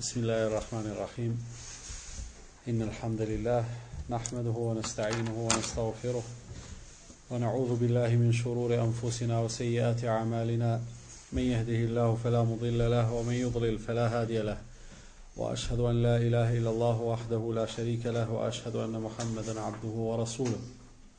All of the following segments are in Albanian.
بسم الله الرحمن الرحيم إن الحمد لله نحمده ونستعينه ونستغفره ونعوذ بالله من شرور أنفسنا وسيئات أعمالنا من يهده الله فلا مضل له ومن يضلل فلا هادي له وأشهد أن لا إله إلا الله وحده لا شريك له وأشهد أن محمدا عبده ورسوله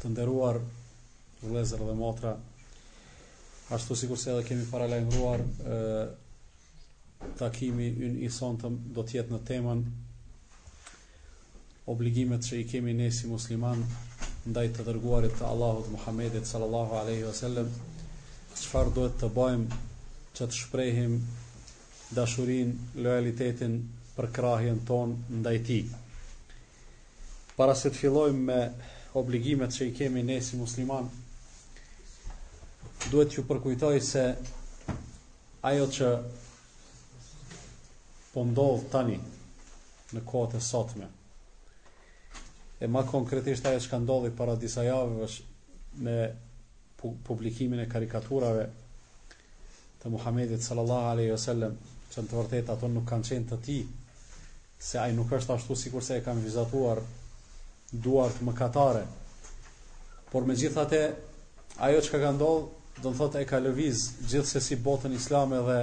Të nderuar vëllezër dhe motra, ashtu sikurse edhe kemi paralajmëruar ë takimi ynë i sontëm do të jetë në temën obligimet që i kemi ne si musliman ndaj të dërguarit të Allahut Muhammedit sallallahu alaihi wasallam çfarë duhet të bëjmë që të shprehim dashurinë, lojalitetin, përkrahjen tonë ndaj tij. Para se të fillojmë me obligimet që i kemi ne si musliman, duhet t'ju përkujtoj se ajo që po ndodh tani në kohët e sotme. E ma konkretisht ajo që ka ndodhur para disa javëve me publikimin e karikaturave të Muhamedit sallallahu alaihi wasallam, që në të vërtetë ato nuk kanë qenë të tij, se ai nuk është ashtu sikurse e kanë vizatuar duart mëkatare. Por megjithate, ajo që ka ndodhur, do të thotë e ka lëviz gjithsesi botën islame dhe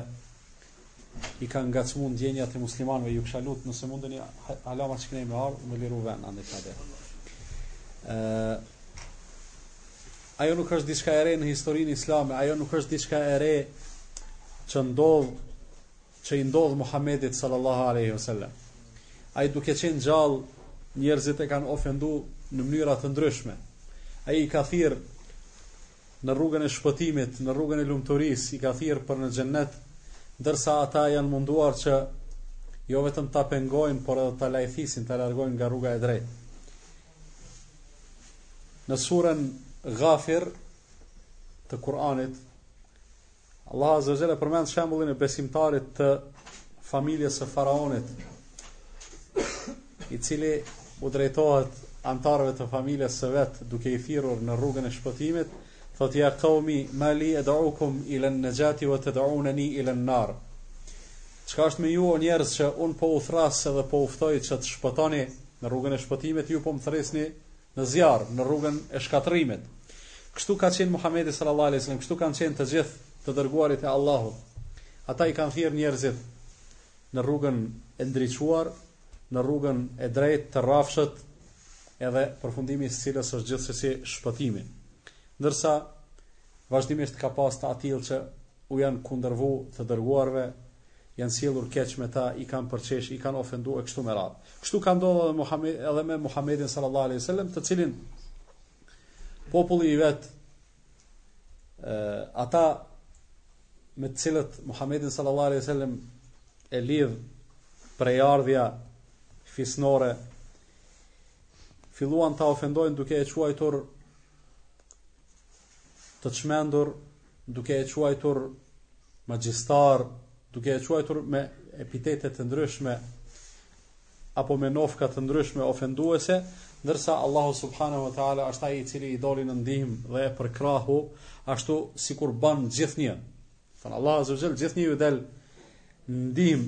i kanë ngacmu ndjenjat e muslimanëve ju kisha lut nëse mundeni ala ma që kanë me ardhë me liru vend anë i kade ajo nuk është diçka e re në historinë islame ajo nuk është diçka e re që ndodh që i ndodh Muhamedit sallallahu alaihi wasallam ai duke qenë gjallë njerëzit e kanë ofendu në mënyra të ndryshme ai i ka thirr në rrugën e shpëtimit, në rrugën e lumturisë, i ka thirrë për në xhennet, ndërsa ata janë munduar që jo vetëm ta pengojnë, por edhe ta lajthisin, ta largojnë nga rruga e drejtë. Në surën Ghafir të Kur'anit, Allahu azza wa jalla përmend shembullin e besimtarit të familjes së faraonit, i cili u drejtohet antarëve të familjes së vet duke i thirrur në rrugën e shpëtimit, thotë ja qaumi mali ad'ukum ila an-najati wa tad'unani ila an-nar. Çka është me ju o njerëz që un po u thras edhe po u ftoj që të shpëtoni në rrugën e shpëtimit, ju po më thresni Në zjarr, në rrugën e shkatërrimit. Kështu ka qenë Muhamedi sallallahu alejhi wasallam, kështu kanë qenë të gjithë të dërguarit e Allahut. Ata i kanë thirrë njerëzit në rrugën e ndriçuar, në rrugën e drejtë të rrafshët, edhe përfundimi i së cilës është gjithsesi shpëtimi. Ndërsa vazhdimisht ka pas të atillë që u janë kundërvu të dërguarve janë sjellur keq me ta, i kanë përqesh, i kanë ofendu e kështu me radhë. Kështu ka ndodhë edhe, Muhammed, edhe me Muhammedin sallallahu alaihi sallam, të cilin populli i vetë, ata me të cilët Muhammedin sallallahu alaihi sallam e lidhë prejardhja fisnore, filluan ta ofendojnë duke e quajtur të çmendur duke e quajtur magjistar, duke e quajtur me epitete të ndryshme apo me nofka të ndryshme ofenduese, ndërsa Allahu subhanahu wa taala është ai i cili i doli në ndihmë dhe e përkrahu ashtu sikur bën gjithnjë. Do thon Allahu azza wa jall gjithnjë ju del n'ndihmë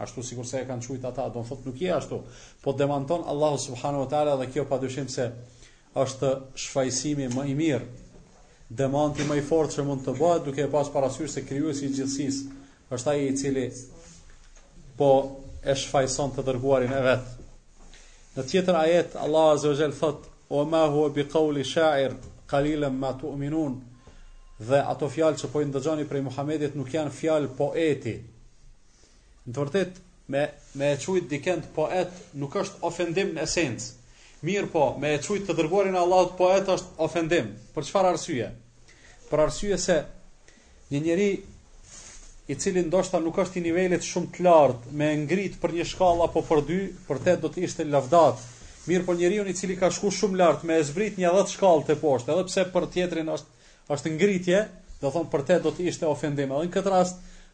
ashtu sikurse e kanë qujt ata, do të thotë nuk je ashtu, po demanton Allahu subhanahu wa taala dhe kjo padyshim se është shfajësimi më i mirë. Demanti më i fortë që mund të bëhet duke e pas parasysh se krijuesi i gjithësisë është ai i cili po e shfajëson të dërguarin e vet. Në tjetër ajet Allahu azza wa jall thot: "Wa ma huwa bi qawli sha'ir qalilan ma tu'minun." Dhe ato fjalë që po i ndëgjoni prej Muhamedit nuk janë fjalë poeti, Në të vërtetë, me me e qujt dikend poet nuk është ofendim në esencë. Mirëpo, me e qujt të dërguarin e Allahut poet është ofendim. Për çfarë arsye? Për arsye se një njeri i cili ndoshta nuk është i nivelit shumë të lartë me ngrit për një shkallë apo për dy, për te do të ishte lavdatë. Mirëpo njeriu i cili ka shku shumë lart me zbrit një 10 shkallë te poshtë, edhe pse për tjetrin është është ngritje, do thon për te do të ishte ofendim. Edhe në këtë rast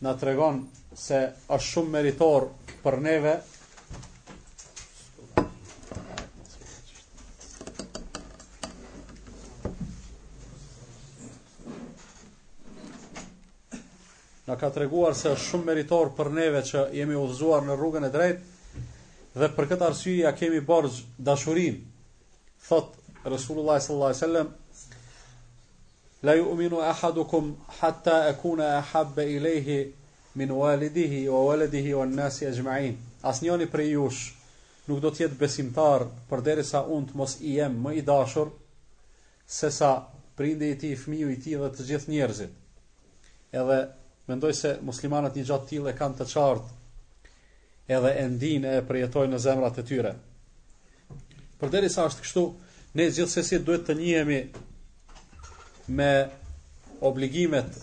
na tregon se është shumë meritor për neve na ka treguar se është shumë meritor për neve që jemi udhëzuar në rrugën e drejtë dhe për këtë arsye ja kemi borxh dashurinë thot Resulullah sallallahu alaihi wasallam La yu'minu ahadukum hatta akuna ahabba ilejhi min walidihi wa waladihi wan nasi ajma'in. Asnjëri prej jush nuk do të jetë besimtar përderisa unë të mos i jem më i dashur sesa prindi i tij, fëmiu i tij dhe të gjithë njerëzit. Edhe mendoj se muslimanët një gja të tillë e kanë të qartë edhe e ndijnë e e përjetojnë në zemrat e tyre. Përderisa është kështu, ne gjithsesi duhet të njihemi me obligimet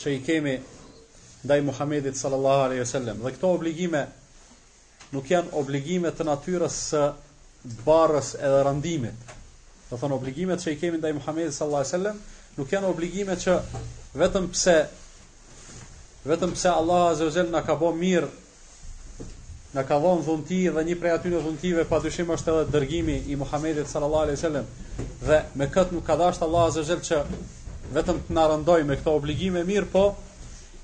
që i kemi ndaj Muhamedit sallallahu alaihi wasallam. Dhe këto obligime nuk janë obligime të natyrës së barrës edhe randimit. Do thon obligimet që i kemi ndaj Muhamedit sallallahu alaihi wasallam nuk janë obligime që vetëm pse Vetëm pse Allahu Azza wa Jall na ka bo mirë, na ka dhon dhunti dhe një prej atyne dhuntive pa dyshim është edhe dërgimi i Muhamedit sallallahu alaihi wasallam. Dhe me këtë nuk ka dasht Allahu Azza wa Jall që vetëm të na rëndojë me këto obligime, mirëpo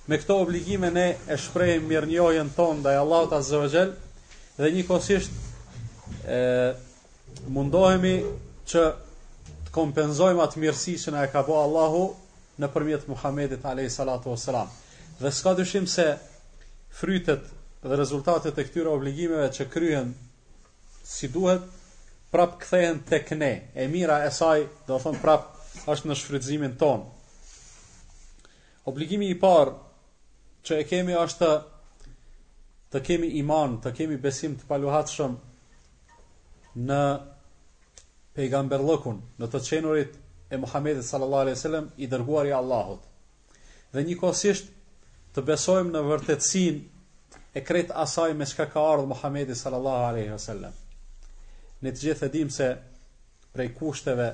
me këto obligime ne e shprehim mirënjohjen tonë ndaj Allahut Azza wa Jall dhe njëkohësisht e Mundohemi që të kompenzojmë atë mirësi që na e ka bo Allahu nëpërmjet Muhammedit alayhi salatu wasalam. Dhe s'ka dyshim se frytet dhe rezultatet e këtyre obligimeve që kryhen si duhet prap kthehen tek ne. E mira e saj, do thon prap është në shfrytëzimin tonë. Obligimi i parë që e kemi është të kemi iman, të kemi besim të paluhatshëm në pejgamberllëkun, në të qenurit e Muhammedit sallallahu alaihi wasallam i dërguari i Allahut. Dhe njëkohësisht të besojmë në vërtetësinë e krejt asaj me çka ka ardh Muhammedi sallallahu alaihi wasallam. Ne të gjithë e dimë se prej kushteve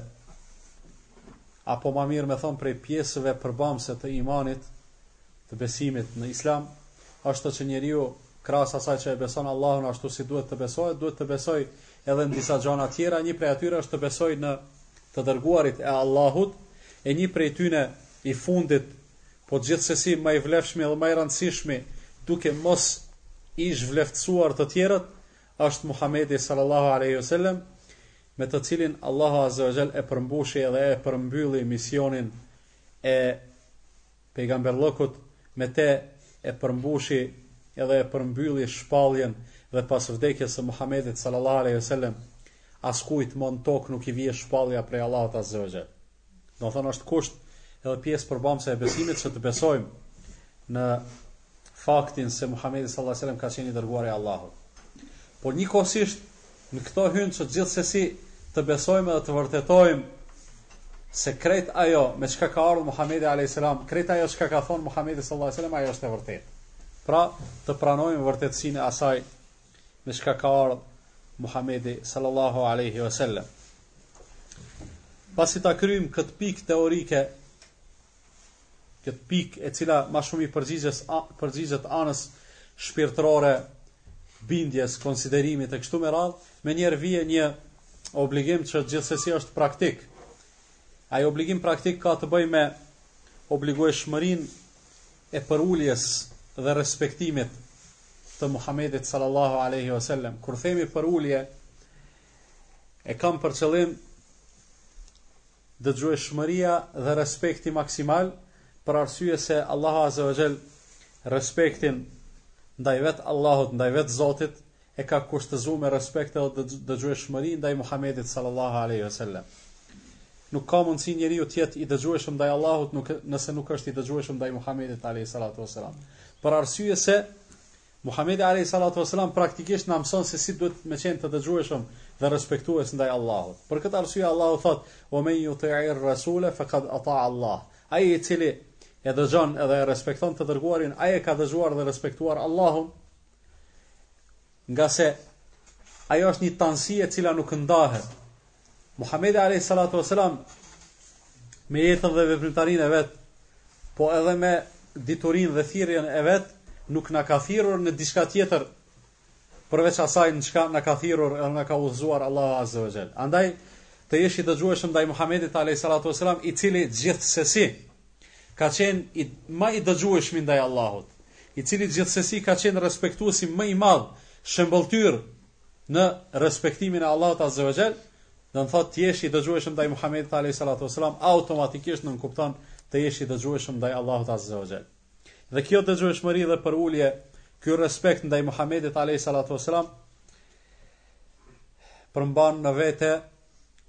apo ma mirë me thon prej pjesëve përbamëse të imanit, të besimit në Islam, është që njeriu Krahas asaj që e beson Allahun ashtu si duhet të besohet, duhet të besojë edhe në disa gjana tjera, një prej atyre është të besojë në të dërguarit e Allahut, e një prej tyne i fundit, po gjithsesi më i vlefshmi dhe më i rëndësishmi, duke mos i zhvlerësuar të tjerët, është Muhamedi sallallahu alaihi wasallam, me të cilin Allahu Azza wa Jall e përmbushi edhe e përmbylli misionin e Pejgamberllëkut me te e përmbushi edhe e përmbylli shpalljen dhe pas vdekjes së Muhamedit sallallahu alejhi ve selem askujt mo në tokë nuk i vjen shpallja prej Allahut azze ue xhel. Do thon është kusht edhe pjesë përbamëse e besimit që të besojmë në faktin se Muhamedi sallallahu alejhi ve selem ka qenë i dërguari i Allahut. Por njëkohësisht Në këto hyn që gjithsesi të besojmë edhe të vërtetojmë se krejt ajo me çka ka ardh Muhamedi alayhis salam, krejt ajo çka ka thon Muhamedi sallallahu alaihi wasallam ajo është e vërtetë. Pra, të pranojmë vërtetësinë e asaj me çka ka ardh Muhamedi sallallahu alaihi wasallam. Pasi ta kryjmë këtë pikë teorike këtë pikë e cila ma shumë i përgjigjet, a, përgjigjet anës shpirtërore bindjes, konsiderimit e kështu me radhë, menjëherë vjen një obligim që gjithsesi është praktik. Ai obligim praktik ka të bëjë me obligueshmërinë e përuljes dhe respektimit të Muhamedit sallallahu alaihi wasallam. Kur themi përulje e kam për qëllim dëgjueshmëria dhe respekti maksimal për arsye se Allahu Azza wa Jall respektin ndaj vet Allahut, ndaj vet Zotit e ka kushtëzu me respekt edhe dëgjueshmëri ndaj Muhamedit sallallahu alaihi wasallam. Nuk ka mundësi njeriu të jetë i dëgjueshëm ndaj Allahut nuk nëse nuk është i dëgjueshëm ndaj Muhamedit alaihi salatu wasallam. Për arsye se Muhamedi alejhi salatu ves selam praktikisht na mëson se si duhet me qenë të dëgjueshëm dhe respektues ndaj Allahut. Për këtë arsye Allahu thotë: "Wa men yuti'ir rasule faqad ata'a Allah." Ai i cili e dëgjon edhe e respekton të dërguarin, ai e ka dëgjuar dhe respektuar Allahun. Ngase ajo është një tanësi e cila nuk ndahet. Muhamedi alayhi salatu wasalam me jetën dhe veprimtarinë e vet, po edhe me diturinë dhe thirrjen e vet, nuk na ka thirrur në diçka tjetër përveç asaj në çka na ka thirrur dhe na ka udhëzuar Allahu azza wa jall. Andaj të jesh i dëgjueshëm ndaj Muhamedit alayhi salatu wasalam, i cili gjithsesi ka qenë ma i dëgjueshmi ndaj Allahut, i cili gjithsesi ka qenë respektuesi më i madh, shembëlltyr në respektimin e Allahut Azza wa Jall, do të thotë të jesh i dëgjueshëm ndaj Muhamedit alayhi salatu wasalam, automatikisht nënkupton të jesh i dëgjueshëm ndaj Allahut Azza wa Jall. Dhe kjo dëgjueshmëri dhe përulje, ky respekt ndaj Muhamedit alayhi salatu wasalam përmban në vete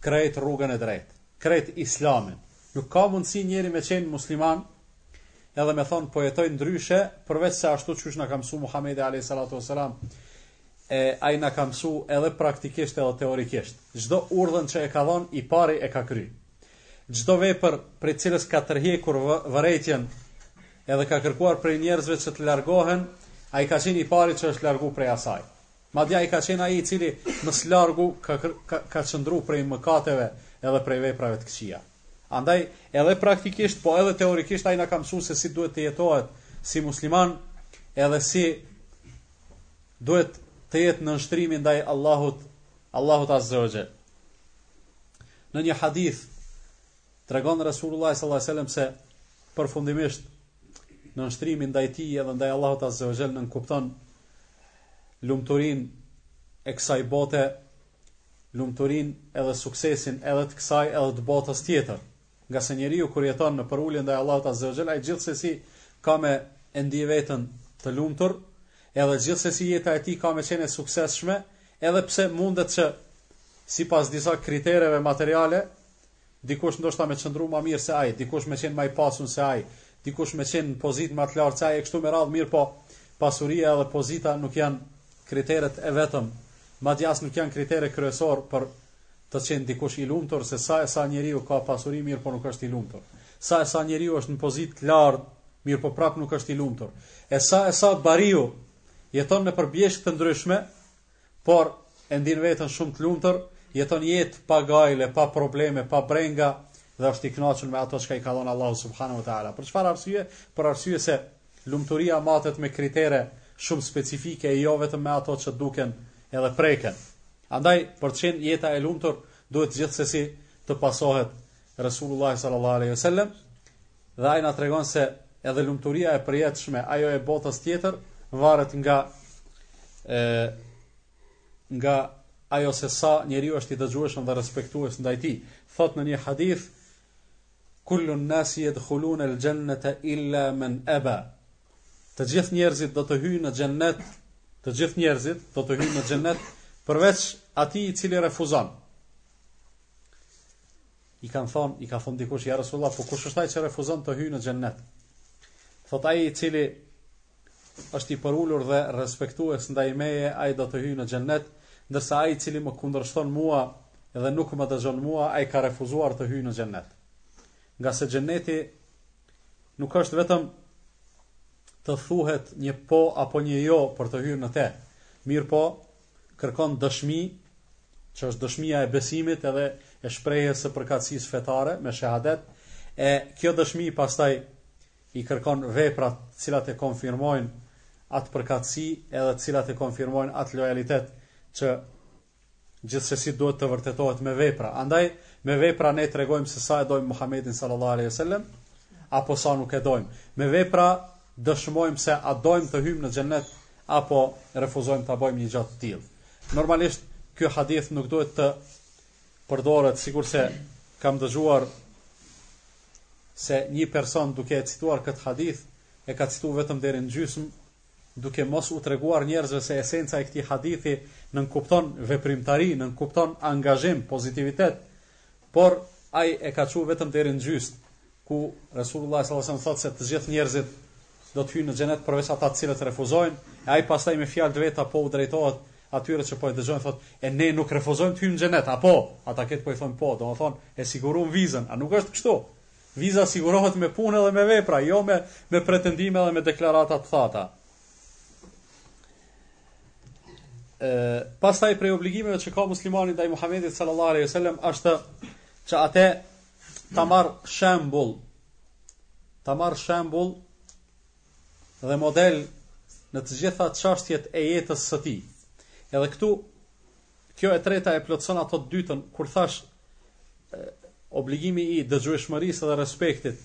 krejt rrugën e drejtë krejt islamin nuk ka mundësi njeri me qenë musliman edhe me thonë po jetoj ndryshe përveç se ashtu qysh na ka mësu Muhammedi a.s. e ai na ka mësu edhe praktikisht edhe teorikisht çdo urdhën që e ka dhonë i pari e ka kry çdo vepër prej të cilës ka tërhjekur vërejtjen edhe ka kërkuar prej njerëzve që të largohen ai ka qenë i pari që është largu prej asaj Madje ai ka qenë ai i cili më së largu ka ka qëndru prej mëkateve edhe prej veprave të këqija. Andaj, edhe praktikisht, po edhe teorikisht ai na ka mësu se si duhet të jetohet si musliman edhe si duhet të jetë nënshtrimi ndaj Allahut, Allahut Azza wa Jall. Në një hadith Tregon Resulullah sallallahu alaihi wasallam se përfundimisht nënshtrimi ndaj tij edhe ndaj Allahut azza wa jall nënkupton lumturinë e kësaj bote, lumturinë edhe suksesin edhe të kësaj edhe të botës tjetër. Ngase njeriu kur jeton në përulje ndaj Allahut azza wa jall, ai gjithsesi ka me e ndi veten të lumtur, edhe gjithsesi jeta e tij ka me qenë e suksesshme, edhe pse mundet që sipas disa kritereve materiale Dikush ndoshta me qëndru ma mirë se ai, dikush me qenë ma i pasun se ai, dikush me qenë në pozitë ma të lartë se ai e kështu me radhë, mirëpo pasuria edhe pozita nuk janë kriteret e vetëm, madje as nuk janë kritere kryesore për të qenë dikush i lumtur, se sa e sa njeriu ka pasuri mirëpo nuk është i lumtur. Sa e sa njeriu është në pozitë të lartë, mirëpo prapë nuk është i lumtur. E sa e sa bariu jeton nëpër bjeshkë të ndryshme, Por, e ndin veten shumë të lumtur, jeton jetë pa gajle, pa probleme, pa brenga dhe është i kënaqur me ato çka i ka dhënë Allahu subhanahu wa taala. Për çfarë arsye? Për arsye se lumturia matet me kritere shumë specifike e jo vetëm me ato që duken edhe preken. Andaj, për të qenë jeta e lumtur, duhet gjithsesi të pasohet Resulullah sallallahu alaihi wasallam Dhe ai na tregon se edhe lumturia e përjetshme, ajo e botës tjetër, varet nga e, nga ajo se sa njeriu është i dëgjueshëm dhe respektues ndaj tij. Thot në një hadith, kullu nasi jedhulune el gjennete illa men eba. Të gjithë njerëzit do të hyjnë në gjennet, të gjithë njerëzit do të hyjnë në gjennet, përveç atij i cili refuzon. I kanë thonë, i ka thonë dikush ja Resulullah, po kush është ai që refuzon të hyjë në xhennet? Thot ai i cili është i përulur dhe respektues ndaj meje, ai do të hyjë në xhennet, ndërsa ai i cili më kundërshton mua dhe nuk më dëgjon mua, ai ka refuzuar të hyjë në xhennet. Ngase xhenneti nuk është vetëm të thuhet një po apo një jo për të hyrë në te. Mirëpo, kërkon dëshmi, që është dëshmia e besimit edhe e shprehjes së përkatësisë fetare me shahadet, e kjo dëshmi pastaj i kërkon veprat të cilat e konfirmojnë atë përkatësi edhe të cilat e konfirmojnë atë lojalitet që gjithsesi duhet të vërtetohet me vepra. Andaj me vepra ne tregojmë se sa e dojmë Muhamedin sallallahu alaihi wasallam apo sa nuk e dojmë. Me vepra dëshmojmë se a dojmë të hyjmë në Xhennet apo refuzojmë ta bëjmë një gjë të tillë. Normalisht ky hadith nuk duhet të përdoret sikurse kam dëgjuar se një person duke e cituar këtë hadith e ka citu vetëm deri në gjysmë, duke mos u treguar njerëzve se esenca e këtij hadithi nënkupton veprimtari, nënkupton angazhim, pozitivitet, Por ai e ka citu vetëm deri në gjysmë, ku Resulullahi sallallahu alejhi ve selam thotë se të gjithë njerëzit do të hyjnë në xhenet përveç ata të cilët refuzojnë, e ai pastaj me fjalë të veta po u drejtohet atyre që po e dëgjojnë thotë, e ne nuk refuzojmë të hyjmë në xhenet, apo? Ata këtë po i thonë po, domethënë e siguruam vizën, a nuk është kështu? Viza sigurohet me punë dhe me vepra, jo me me pretendime dhe me deklarata të thata. pastaj prej obligimeve që ka muslimani ndaj Muhamedit sallallahu alaihi wasallam është që atë ta marr shembull ta marr shembull dhe model në të gjitha çështjet e jetës së tij. Edhe këtu kjo e treta e plotëson ato të dytën kur thash obligimi i dëgjueshmërisë dhe respektit.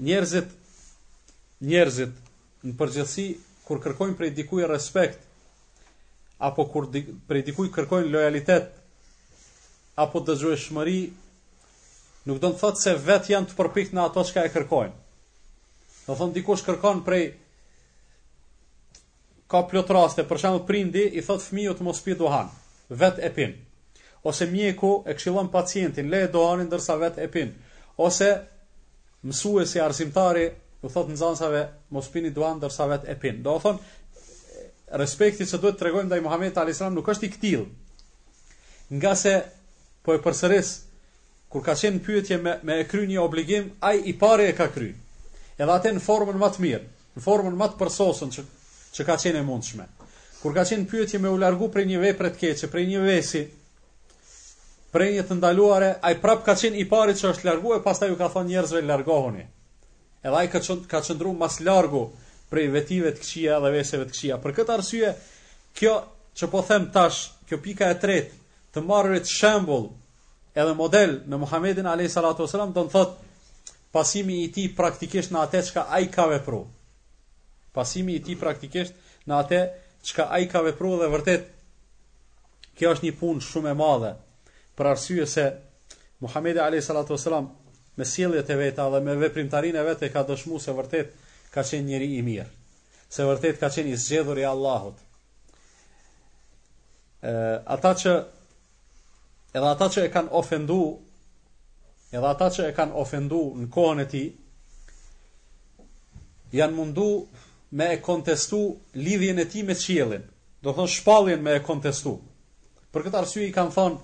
Njerëzit njerëzit Në përgjithësi, kur kërkojnë prej dikujt respekt, apo kur di, prej dikujt kërkojnë lojalitet, apo dëgjueshmëri, nuk do të thotë se vetë janë të përpikt në ato çka e kërkojnë. Domethonë dikush kërkon prej ka plot raste, për shembull prindi i thot fëmijut mos pi duhan, vet e pin. Ose mjeku e këshillon pacientin, lere duhanin ndërsa vet e pin. Ose Mësuesi, arsimtari, u thotë nxënësave, mos pini duhan ndërsa vetë e pinë. Domethonë, respekti që duhet të tregojmë ndaj Muhamedit alayhis salam nuk është i këtill. Ngase po e përsëris kur ka qenë pyetje me me e kry një obligim, ai i pari e ka kry. Edhe atë në formën më të mirë, në formën më të përsosur që që ka qenë e mundshme. Kur ka qenë pyetje me u largu prej një vepre të keqe, prej një vesi, Prej një të ndaluare, ai prap ka qenë i pari që është largu e pastaj u ka thonë njerëzve largohuni. Edhe ai ka qënd, ka qëndru ma së largu prej vetive të këqija dhe veseve të këqija. Për këtë arsye, kjo që po them tash, kjo pika e tretë, të marrit shembull edhe model në Muhamedin alayhi salatu wasalam do të thot pasimi i tij praktikisht në atë çka ai ka vepru. Pasimi i tij praktikisht në ate çka ai ka vepru edhe vërtet kjo është një punë shumë e madhe për arsye se Muhamedi alayhi salatu wasalam me sjelljet e veta dhe me veprimtarinë e vet ka dëshmu se vërtet ka qenë njeri i mirë, se vërtet ka qenë i zgjedhur i Allahut. Ë ata që edhe ata që e kanë ofendu, edhe ata që e kanë ofendu në kohën e tij, janë mundu me e kontestu lidhjen e tij me qiellin, domethonë shpalljen me e kontestu. Për këtë arsye i kanë thonë,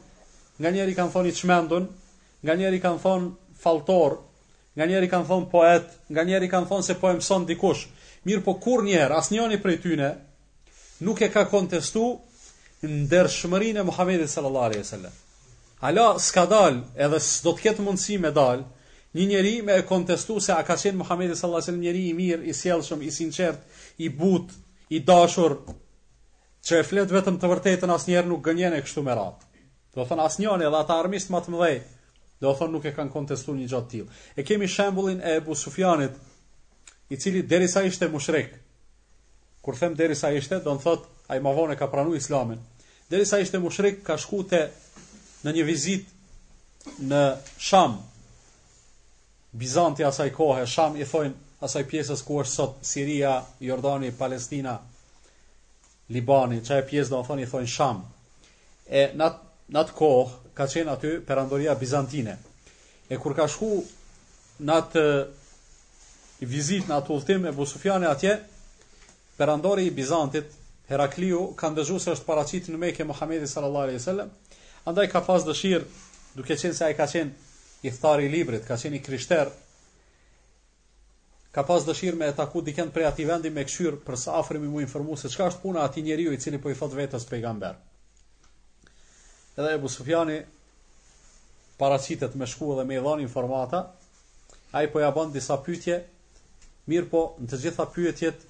nganjëherë i kanë thonë i çmendun, nganjëherë i kanë thonë falltor, nganjëherë i kanë thonë poet, nganjëherë i kanë thonë se po e mëson dikush. Mirëpo kurrnjëherë, asnjoni prej tyne, nuk e ka kontestu ndershmërinë e Muhamedit sallallahu alaihi wasallam. Ala s'ka dal, edhe s'do të ketë mundësi me dal, një njeri me e kontestu se a ka qenë Muhamedi sallallahu alaihi wasallam njeri i mirë, i sjellshëm, i sinqert, i butë, i dashur, që e flet vetëm të vërtetën asnjëherë nuk gënjen e kështu me radhë. Domethonë asnjëri edhe ata armiqt më të mëdhej, domethonë nuk e kanë kontestuar një gjë të tillë. E kemi shembullin e Ebu Sufjanit, i cili derisa ishte mushrik, Kur them derisa ishte, do me thonë, ai ma vonë e ka pranu islamin. Derisa ishte mushrik, ka shku te në një vizitë në Sham, Bizanti asaj kohe, Sham i thojnë asaj pjesës ku është sot Siria, Jordani, Palestina, Libani, gjith ajo pjesë do me thonë i thojnë Sham. E në atë kohë ka qenë aty perandoria bizantine. E kur ka shku Në atë vizitë, në atë udhëtim, Ebu Sufjani atje, perandori i Bizantit, Herakliu, ka ndëgju se është paraqitë në Mekë Muhammedi sallallahu alaihi sallam, andaj ka pas dëshirë, duke qenë se ai ka qenë ithtar i librit, ka qenë i krishterë, ka pas dëshirë me e taku dikend prej atij vendi me këshyrë për së afërmi m'u informu se çka është puna atij njeriu i cili po i thotë vetes pejgamber. Edhe Ebu Sufjani paraqitet me shku dhe me i dhënë informata, ai po ia bën disa pyetje, mirëpo në të gjitha pyetjet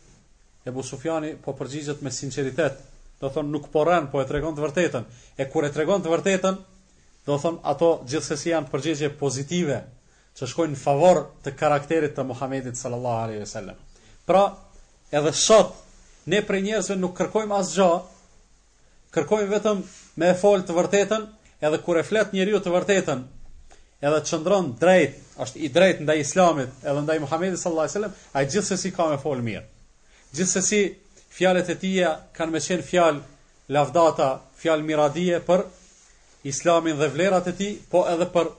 Ebu Sufjani po përgjigjet me sinceritet, do thonë nuk po rren, po e tregon të vërtetën, e kur e tregon të vërtetën, do thonë ato gjithsesi janë përgjigje pozitive, që shkojnë në favor të karakterit të Muhamedit sallallahu alaihi wasallam. Pra, edhe sot ne prej njerëzve nuk kërkojmë asgjë, Kërkojmë vetëm me e fol të vërtetën, edhe kur e flet njeriu të vërtetën, edhe qëndron drejt, është i drejtë ndaj Islamit, edhe ndaj Muhamedit sallallahu alaihi wasallam, ai gjithsesi ka me fol mirë. Gjithsesi fjalët e tija kanë me qenë fjalë lavdata, fjalë miradije për Islamin dhe vlerat e tij, po edhe për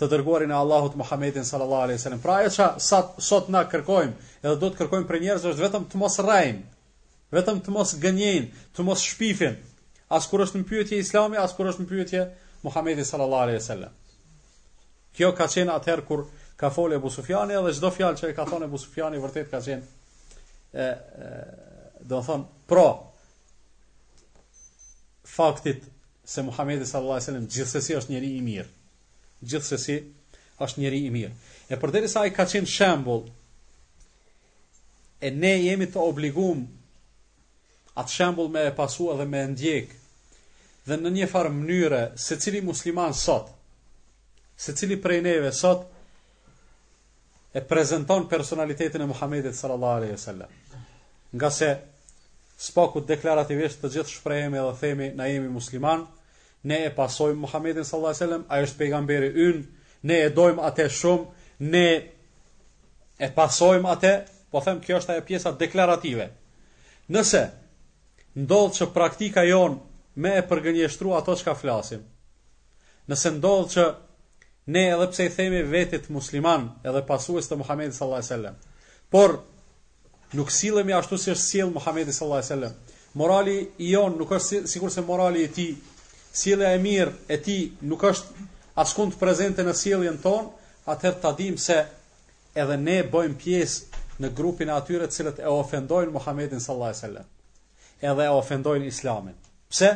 të dërguarin e Allahut Muhammedin sallallahu alaihi wasallam. Pra ajo që sot na kërkojmë, edhe do të kërkojmë prej njerëzve është vetëm të mos rrejnë, Vetëm të mos gënjejnë, të mos shpifin. As kur është në pyetje Islami, as kur është në pyetje Muhamedi sallallahu alaihi wasallam. Kjo ka qenë atëherë kur ka folë Ebu Sufjani dhe çdo fjalë që e ka thonë Ebu Sufjani vërtet ka qenë e, e do të thotë pro faktit se Muhamedi sallallahu alaihi wasallam gjithsesi është njeri i mirë. Gjithsesi është njeri i mirë. E përderisa ai ka qenë shembull e ne jemi të obligum atë shembull me e pasu edhe me e ndjek dhe në një farë mënyre secili musliman sot secili prej neve sot e prezenton personalitetin e Muhammedit sallallahu alaihi wasallam ngase së paku deklarativisht të gjithë shprehemi dhe themi na jemi muslimanë Ne e pasojmë Muhamedin sallallahu alejhi wasallam, ai është pejgamberi ynë, ne e dojmë atë shumë, ne e pasojmë atë, po them kjo është ajo pjesa deklarative. Nëse ndodh që praktika jonë me e përgënjeshtru ato çka flasim, nëse ndodh që ne edhe pse i themi vetit muslimanë edhe pasues të Muhamedit sallallahu alejhi wasallam, por Nuk sillemi ashtu si është sjellë Muhamedi sallallahu alejhi wasallam. Morali i jonë nuk është sikurse morali i tij. Sjellja e mirë e tij nuk është askund prezente në sjelljen tonë, atëherë ta dimë se edhe ne bëjmë pjesë në grupin e atyre të cilët e ofendojnë Muhamedin sallallahu alejhi wasallam. Edhe e ofendojnë Islamin. Pse?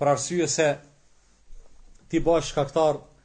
Për arsye se ti bahesh shkaktar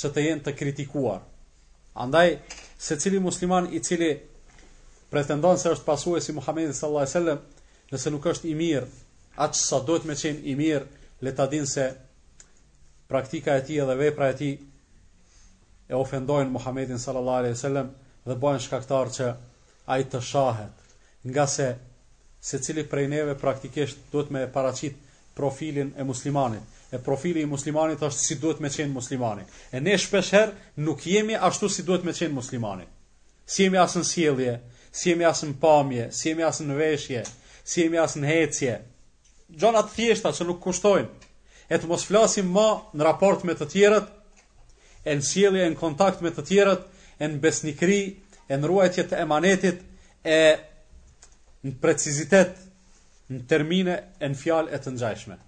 që të jenë të kritikuar. Andaj, secili musliman i cili pretendon se është pasues i Muhammedit sallallahu alaihi wasallam, nëse nuk është i mirë, aq sa duhet me qenë i mirë, le ta dinë se praktika e tij dhe vepra e tij e ofendojnë Muhammedin sallallahu alaihi wasallam dhe bëhen shkaktar që ai të shahet, ngase secili prej neve praktikisht duhet me e paraqit profilin e muslimanit, e profili i muslimanit është si duhet me qenë muslimani, e ne shpesh herë nuk jemi ashtu si duhet me qenë muslimani, s'jemi as në sjellje, s'jemi as në pamje, s'jemi as në veshje, s'jemi as në hecje, Gjona të thjeshta që nuk kushtojnë e të mos flasim ma në raport me të tjerët, e në sjellje e në kontakt me të tjerët, e në besnikri, e në ruajtje të emanetit, e në precizitet, në termine, e në fjalë e të ngjajshme.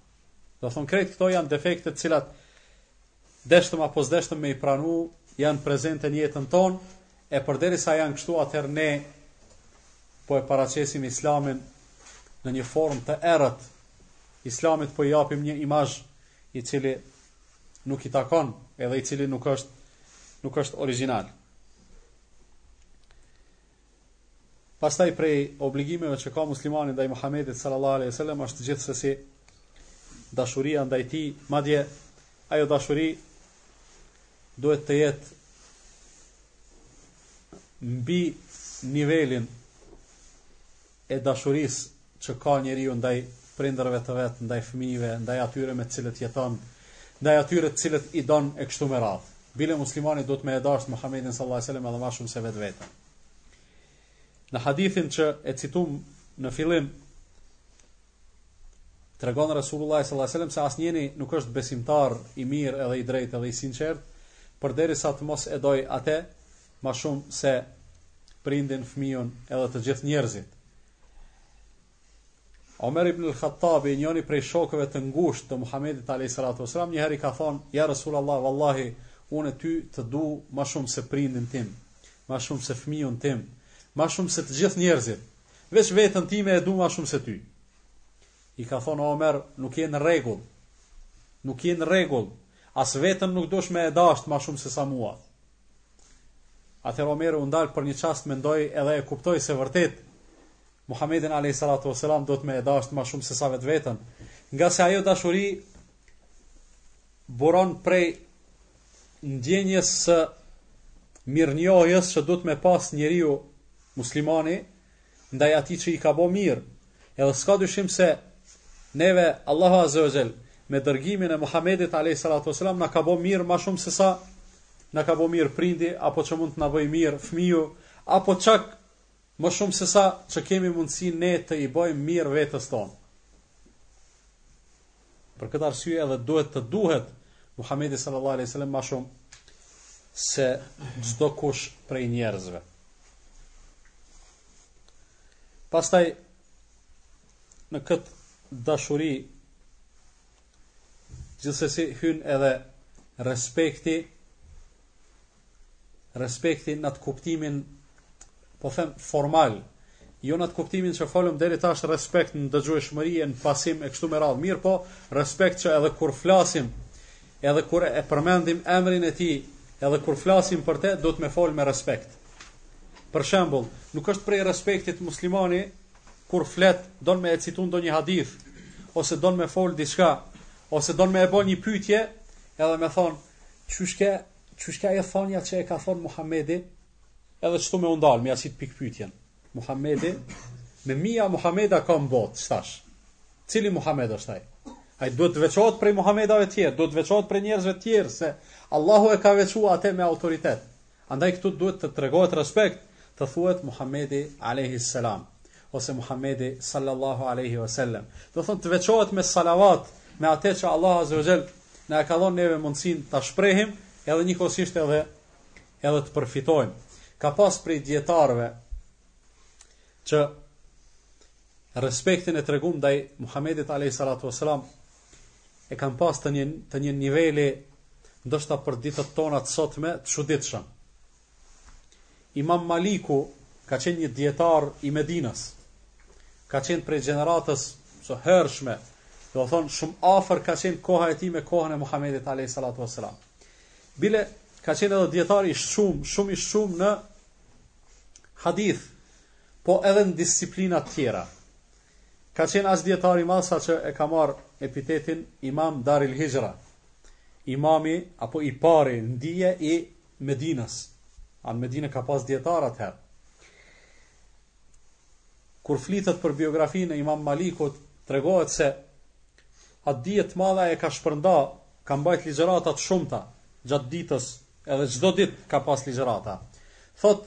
Domethonë, krejt këto janë defekte të cilat deshtëm apo s'deshtëm me i pranu, janë prezente në jetën tonë, E përderisa janë kështu atëherë ne po e paraqesim Islamin në një formë të errët. Islamit po i japim një imazh i cili nuk i takon edhe i cili nuk është nuk është origjinal. Pastaj prej obligimeve që ka muslimani ndaj Muhamedit sallallahu alaihi wasallam është gjithsesi dashuria ndaj tij, madje Ajo dashuri duhet të jetë mbi nivelin e dashurisë që ka njeriu ndaj prindërve të vet, ndaj fëmijëve, ndaj atyre me të cilët jeton, ndaj atyre të cilët i don e kështu me radhë. Bile muslimani duhet me e dashtë Muhammedin sallallahu alaihi wasallam edhe ma shumë se vetveten. Në hadithin që e citum në fillim Tregon Resulullahi sallallahu alejhi ve sellem se asnjëri nuk është besimtar i mirë edhe i drejtë edhe i sinqert, përderisa të mos e dojë atë ma shumë se prindin, fëmijën edhe të gjithë njerëzit. Omer ibn al-Khattabi, njëri prej shokëve të ngushtë të Muhamedit alayhi salatu wasalam, një herë i ka thonë: "Ja Rasulullah, vallahi, unë ty të du ma shumë se prindin tim, ma shumë se fëmijën tim, ma shumë se të gjithë njerëzit." Veç veten time e du ma shumë se ty. I ka thonë Omer, nuk je në rregull. Nuk je në rregull. As veten nuk duhesh me e dashtë ma shumë se sa mua. Atëherë Omeri u ndal për një çast mendoi edhe e kuptoi se vërtet Muhamedin alayhi salatu wasalam duhet me e dashtë ma shumë se sa vetveten, ngase ajo dashuri buron prej ndjenjës së mirënjohjes që duhet me pas njeriu muslimani ndaj atij që i ka bo mirë. Edhe s'ka dyshim se neve Allahu Azza wa Jall me dërgimin e Muhamedit alayhi salatu wasalam na ka bo mirë ma shumë se sa na ka bo mirë prindi apo që mund të na boj mirë fëmiju apo çak ma shumë se sa që kemi mundësi ne t'i bojmë mirë vetes tonë. Për këtë arsye edhe duhet të duhet Muhamedi sallallahu alaihi wasallam ma shumë se çdokush prej njerëzve. Pastaj në këtë dashuri gjithsesi hyn edhe respekti respekti në atë kuptimin po them formal, jo në atë kuptimin që folëm deri tash respekt në dëgjueshmëri e në pasim e kështu me radhë, mirëpo respekt që edhe kur flasim, edhe kur e përmendim emrin e tij, edhe kur flasim për të, duhet me fol me respekt. Për shembull, nuk është prej respektit muslimani kur flet don me e citun ndonjë hadith ose don me fol diçka ose don me e bo një pyetje, edhe me thonë, "Qysh ke Qysh ke ajo thanja që e ka thonë Muhamedi? Edhe kshtu me u ndal, me ja qit pikëpyetjen. Muhamedi me mija Muhameda ka në botë, tash. Cili Muhamed është ai? Ai duhet të veçohet prej Muhamedave të tjerë, duhet të veçohet prej njerëzve të tjerë se Allahu e ka veçu atë me autoritet. Andaj këtu duhet të tregohet respekt, të thuhet Muhamedi alayhi salam. ose Muhamedi sallallahu alejhi ve sellem. Domethonë të veçohet me salavat, me atë që Allah azza wa jall na e ka dhënë neve mundësinë ta shprehim, edhe njëkohësisht edhe edhe të përfitojmë. Ka pas prej dijetarëve që respektin e tregum ndaj Muhamedit alayhi salatu wasalam e kanë pas të një të një niveli ndoshta për ditët tona të sotme të çuditshëm. Imam Maliku ka qenë një dijetar i Medinës. Ka qenë prej gjeneratës së hershme. Domethonë shumë afër ka qenë koha e tij me kohën e Muhamedit alayhi salatu wasalam. Bile ka qenë edhe dijetar i shquar, shumë i shquar në hadith, po edhe në disiplina të tjera. Ka qenë aq dijetar i madh sa që e ka marr epitetin Imam Daril Hijra. Imami apo i pari n'dije i Medinës, a n'Medinë s'ka pas dijetarë atëherë. Kur flitet për biografinë e Imam Malikut, tregohet se atë dije të madhe e ka shpërnda, ka mbajt ligjërata të shumta gjatë ditës, edhe çdo ditë ka pas ligjërata. Thot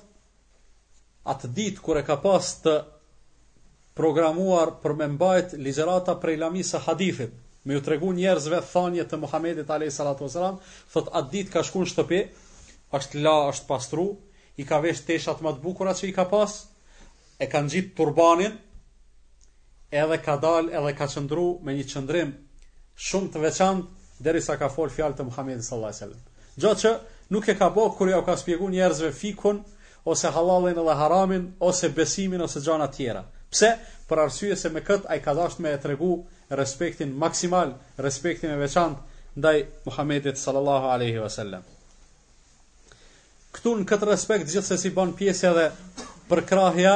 atë ditë kur e ka pas të programuar për me mbajt ligjërata prej lamisë së hadithit, me ju tregu njerëzve thanje të Muhammedit alayhi salatu wasalam, thot atë ditë ka shkuar në shtëpi, është la, është pastru, i ka vesh teshat më të bukura që i ka pas, e ka ngjit turbanin, edhe ka dalë edhe ka qëndru me një qëndrim shumë të veçantë derisa ka fol fjalë të Muhamedit sallallahu alaihi wasallam. Gjë që nuk e ka bërë kur ja u ka shpjeguar njerëzve fikhun ose halallin edhe haramin ose besimin ose gjëra të tjera. Pse? Për arsye se me këtë ai ka dashur me e tregu respektin maksimal, respektin e veçantë ndaj Muhamedit sallallahu alaihi wasallam. Këtu në këtë respekt gjithsesi bën pjesë edhe përkrahja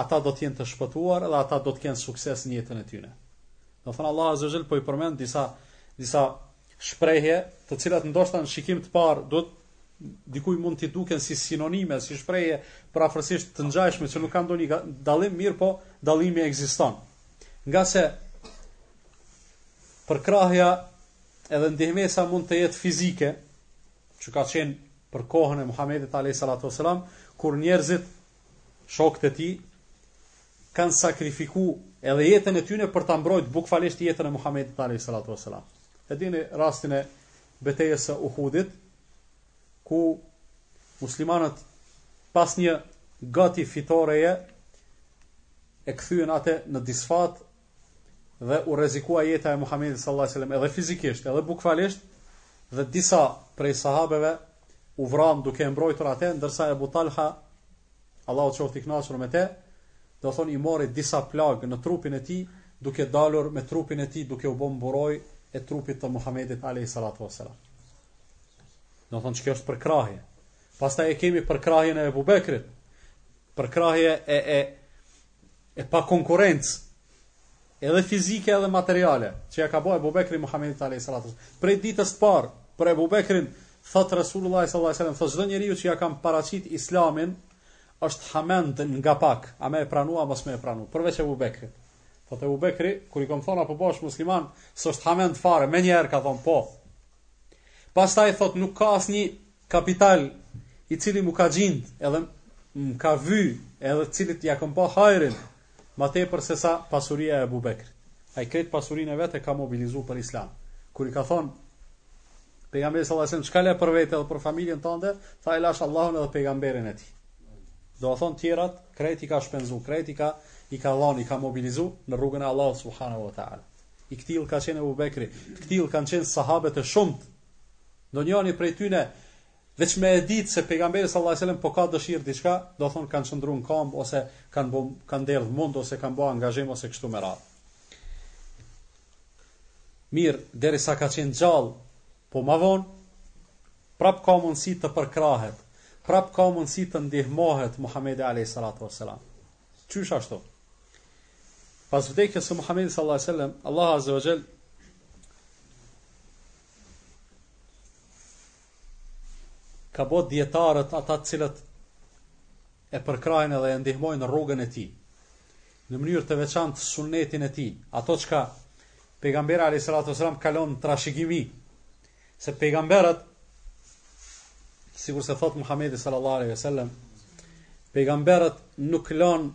ata do të jenë të shpëtuar dhe ata do të kenë sukses në jetën e tyre. Domethënë Allahu Azza wa Jall po i përmend disa disa shprehje, të cilat ndoshta në shikim të parë dikujt mund t'i duken si sinonime, si shprehje përafërsisht të ngjashme që nuk kanë ndonjë dallim, mirëpo dallimi ekziston. Ngase përkrahja edhe ndihmesa mund të jetë fizike, që ka qenë për kohën e Muhamedit alayhi salatu wasalam, kur njerëzit shokët e tij kanë sakrifiku edhe jetën e tyne për ta mbrojt bukvalisht jetën e Muhammedit alayhi salatu wasalam. E dini rastin e betejës së Uhudit ku muslimanët pas një gati fitoreje e kthyen atë në disfatë dhe u rrezikua jeta e Muhamedit sallallahu alaihi wasallam edhe fizikisht, edhe bukvalisht dhe disa prej sahabeve u vranë duke e mbrojtur atë, ndërsa Abu Talha Allahu qoftë i kënaqur me të, domethënë i mori disa plagë në trupin e tij, duke dalur me trupin e tij duke u bë mburojë e trupit të Muhamedit alayhi salatu wasalam. Domethënë çka është përkrahje. Pastaj e kemi përkrahjen e Abu Bekrit. Përkrahje e e e pakonkurrencë edhe fizike edhe materiale që ja ka bë Abu Bekri Muhamedit alayhi salatu prej ditës së parë për Abu Bekrin thot Resulullah sallallahu alaihi wasallam thot çdo njeriu që ja kam paraqit islamin është hamend nga pak a me e pranu a mos me e pranu përveç Abu Bekrit thot Abu Bekri kur i kam thon a po bahesh musliman s'është hamend fare menjëherë ka thon po pastaj thot nuk ka asnjë Kapital i cili mu ka gjindë edhe m'ka vy edhe të cilit ja kom pa hajrin ma tepër se sa pasuria e Ebu Bekrit. Ai krejt pasurinë e vet e ka mobilizu për islam. Kur i ka thonë pejgamberi sallallahu alajhi wasallam çka le për vete dhe për familjen tënde, tha i lash Allahun edhe pejgamberin e tij. Do të thotë tjerat, krejt i ka shpenzu, krejt i ka i ka dhonë, i ka mobilizu në rrugën e Allahut subhanahu wa taala. I ktillë ka qenë Abu Bekri, ktillë kanë qenë sahabët e shumtë Ndonjani prej tyne veç me e ditë se Pejgamberi sallallahu alejhi ve sellem po ka dëshirë diçka, do thonë kanë qëndru në kamb ose kanë bo kanë derdhë mund ose kanë bo angazhim ose kështu me radhë. Mirë, derisa ka qenë gjallë, po ma vonë, prap ka mundësi të përkrahet, prap ka mundësi të ndihmohet Muhamedi alayhi salatu wassalam. Qysh ashtu? Pas vdekjes së Muhamedit sallallahu alaihi wasallam, Allahu azza wa jall ka bo dietarët ata të cilët e përkrahin dhe e ndihmojnë rrugën e tij në mënyrë të veçantë sunnetin e tij, ato çka pejgamberi alayhi salatu wasallam ka lon trashëgimi Se pejgamberët sikurse thotë Muhamedi sallallahu alaihi wasallam, pejgamberët nuk lën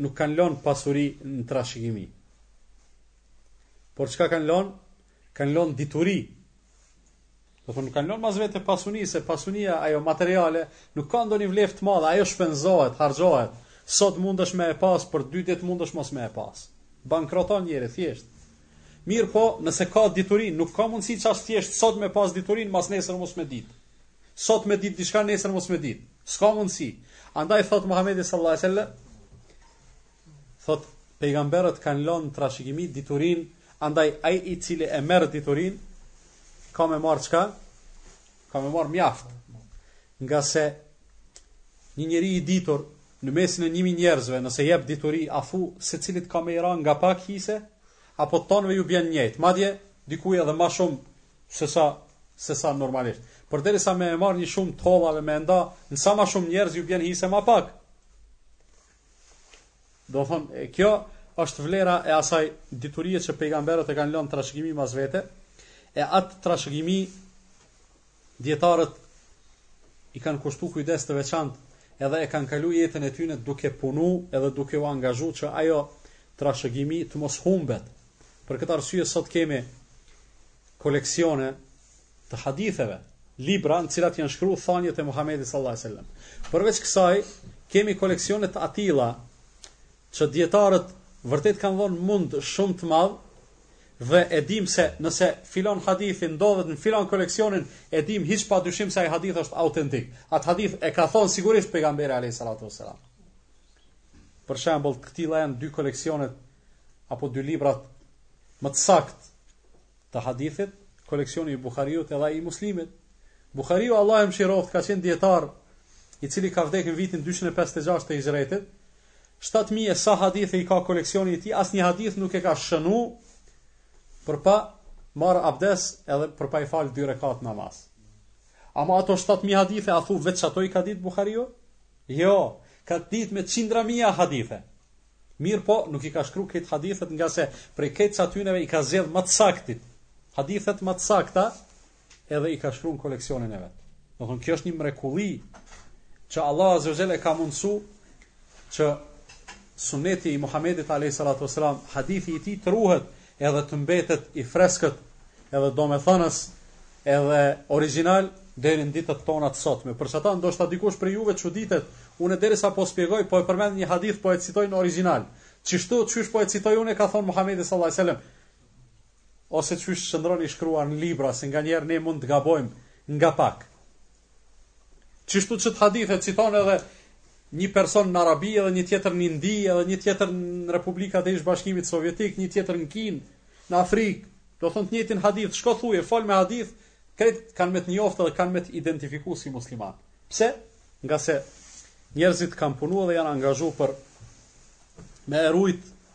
nuk kanë lën pasuri në trashëgimi. Por çka kanë lën? Kanë lën dituri. Do thonë nuk kanë lën mas vete pasuni, se pasunia ajo materiale nuk ka ndonjë vleftë të madhe, ajo shpenzohet, harxhohet. Sot mundesh me e pas, për dy ditë mundesh mos me e pas. Bankroton njeri thjesht. Mirëpo, nëse ka dituri, nuk ka mundësi që asht thjesht sot me pas diturinë, mas nesër mos me ditë. Sot me ditë diçka, nesër mos me ditë. S'ka mundësi. Andaj thotë Muhamedi sallallahu alaihi wasallam, thotë pejgamberët kanë lon trashëgimi diturinë, andaj ai i cili e merr diturinë ka me marrë çka? Ka me marrë mjaft. Ngase një njeri i ditur Në mesin e një mijë njerëzve nëse jep dituri a thu secilit ka me i ra nga pak hise apo tanëve ju bjen njëjtë madje dikuj edhe ma shumë sesa sesa normalisht përderisa me e marrë një shumë t'hollave me e nda në sa ma shumë njerëz ju bjen hise ma pak do thonë kjo është vlera e asaj diturie që pejgamberët e kanë lënë trashëgimi mas vete e atë trashëgimi Dijetarët i kanë kushtu kujdes të veçantë edhe e kanë kalu jetën e tyne duke punu edhe duke u angazhu që ajo trashëgimi të mos humbet. Për këtë arsye sot kemi koleksione të haditheve, libra në cilat janë shkru thaniet e Muhammedit sallallahu alaihi wasallam. Përveç kësaj kemi koleksione të atilla që dijetarët vërtet kanë dhënë mund shumë të madh dhe e dimë se nëse filan hadithi ndodhet në filan koleksionin e dimë hiç pa dyshim se ai hadith është autentik atë hadith e ka thonë sigurisht pejgamberi alayhi salatu wasalam për shembull të këtilla janë dy koleksionet apo dy librat më të saktë të hadithit, koleksioni i Bukhariut edhe i Muslimit. Bukhariu, Allahu e mshiroftë, ka qenë dijetar i cili ka vdekë në vitin 256 të hixhretit, Shtatë mijë e sa hadithe i ka koleksioni i tij, asnjë hadith nuk e ka shënu për pa marrë abdes edhe për pa i falë dy rekatë namaz. Ama ato shtatë mijë hadithe, a thu veç ato i ka ditë Bukhariu? Jo, ka ditë me qindra mija hadithe. Mirëpo, nuk i ka shkru krejt hadithet ngase prej kaq sa tyneve i ka zgjedhë më të saktit. Hadithet më të sakta, edhe i ka shkruar në koleksionin e vet. Do me thonë kjo është një mrekulli që Allah azza wa jall e ka mundsu që suneti i Muhamedit alayhi salatu wasalam, hadithi i tij të ruhet edhe të mbetet i freskët, edhe domethënës, edhe original deri në ditët tona të sotme. Për qata ndoshta dikush prej juve çuditet, unë derisa po shpjegoj, po e përmend një hadith, po e citoj në original. Qishtu qysh po e citoj unë ka thonë Muhamedi sallallahu alajhi wasallam. Ose qysh qëndron i shkruar në libra, se nganjëherë ne mund të gabojmë nga pak. Qishtu qat hadith e citon edhe një person në Arabi edhe një tjetër në Indi edhe një tjetër në Republikat e ish-Bashkimit Sovjetik, një tjetër në Kinë, në Afrikë, do me thonë të njëjtin hadith, shko thuje, fol me hadith, krejt kanë me të njoftë dhe kanë me të identifiku si musliman. Pse? Ngase njerëzit kanë punu dhe janë angazhu për me e rujt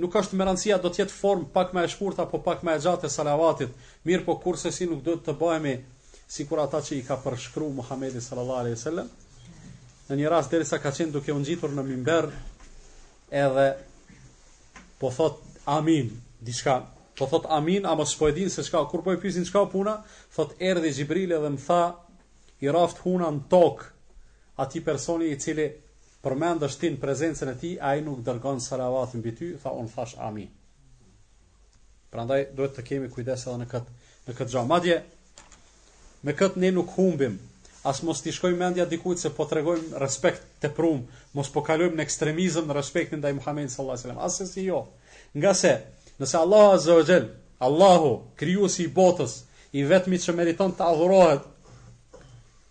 Nuk është me rëndësi a do të jetë formë pak më e shkurtë apo pak më e gjatë e salavatit, mirëpo kurrsesi nuk duhet të bëhemi sikur ata që i ka përshkruar Muhamedi sallallahu alaihi wasallam. Në një rast derisa ka qenë duke u ngjitur në mimber, edhe po thot amin, diçka po thot amin, a mos po e din se çka, kur po e pyesin çka u puna, thot erdhi Xhibrili dhe më tha i raftë huna në tokë atij personi i cili përmendësh ti në prezencën e tij e ai nuk dërgon salavat mbi ty, tha unë thashë amin. Prandaj duhet të kemi kujdes edhe në këtë në këtë gjë. Madje me këtë ne nuk humbim as mos t'i shkojë mendja dikujt se po tregojmë respekt të teprum, mos po kalojmë në ekstremizëm në respektin ndaj Muhamedit sallallahu alajhi wasallam. Asesi jo. Ngase, nëse Allahu azza wa jall, Allahu krijuesi i botës, i vetmi që meriton të adhurohet,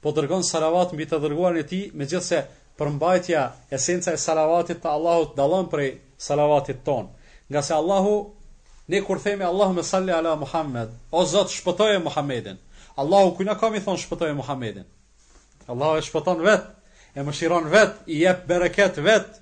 po dërgon salavat mbi të dërguarin e Tij, megjithëse përmbajtja, esenca e salavatit të Allahut dallon prej salavatit tonë. Ngase Allahu, ne kur themi Allahumme salli ala Muhammed, o Zot shpëtoje Muhammedin, Allahu kujna ka me i thonë shpëtoje Muhammedin? Allahu e shpëton vetë, e mëshiron vetë, i jep bereqet vetë,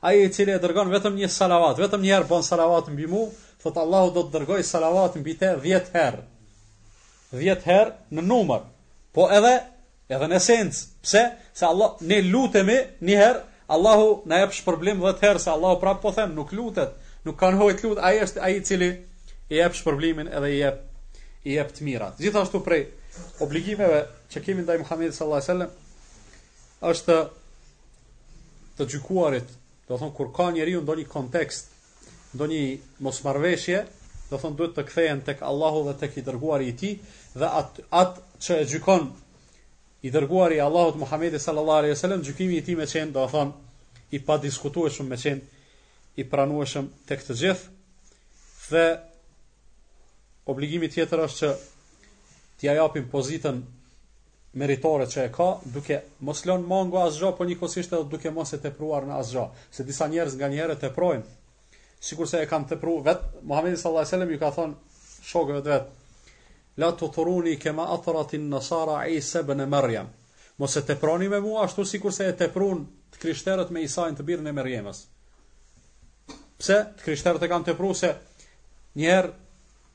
Ai i cili e dërgon vetëm një salavat, vetëm një herë bën salavat mbi mua, thotë Allahu do të dërgoj salavat mbi te 10 herë. 10 herë në numër. Po edhe edhe në esencë. Pse? Se Allah ne lutemi një herë, Allahu na jep shpërblim dhjetë herë, se Allahu prapë po them, nuk lutet, nuk ka nevojë t'lut, ai është ai i cili i jep shpërblimin edhe i jep i jep të mirat. Gjithashtu prej obligimeve që kemi ndaj Muhamedit sallallahu alajhi wasallam është të gjykuarit, domethënë kur ka njeriu ndonjë kontest, ndonjë mosmarrëveshje, domethënë duhet të kthehen tek Allahu dhe tek i dërguari i tij dhe at që e gjykon i dërguari i Allahut Muhamedi sallallahu alaihi wasallam gjykimi i tij me qenë domethënë i padiskutueshëm me qenë i pranueshëm tek të gjithë dhe obligimi tjetër është që t'ia japim pozitën meritore që e ka, duke mos lënë mango asgjë, po njëkohësisht edhe duke mos e tepruar në asgjë, se disa njerëz nganjëherë teprojnë, sikurse e kanë tepruar vet Muhamedi sallallahu alaihi wasallam u ka thënë shokëve të vet, La tutruni kema atratin nasara Isa ibn Maryam. Mos e teproni me mua ashtu sikurse e teprun të krishterët me Isain të birin e Merjemës. Pse të krishterët e kanë tepruar se një herë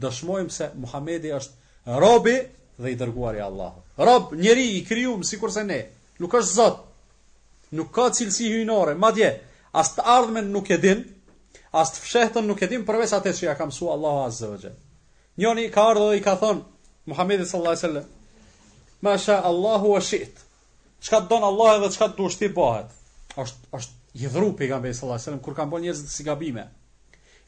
Dëshmojmë se Muhamedi është robi dhe i dërguari i Allahut. Rob, njeri i krijuar sikurse ne, nuk është Zot. Nuk ka cilësi hyjnore, madje as të ardhmen nuk e din, as të fshehtën nuk e din përveç atë që ia ka mësuar Allahu Azza wa Jall. Njëri ka ardhur dhe i ka thënë Muhamedit sallallahu alaihi wasallam, "Masha Allahu wa shi't." Çka të don Allah edhe çka të dush ti bëhet. Është është hidhru pejgamberi sallallahu alajhi wasallam kur kanë bë njerëzit ksi gabime.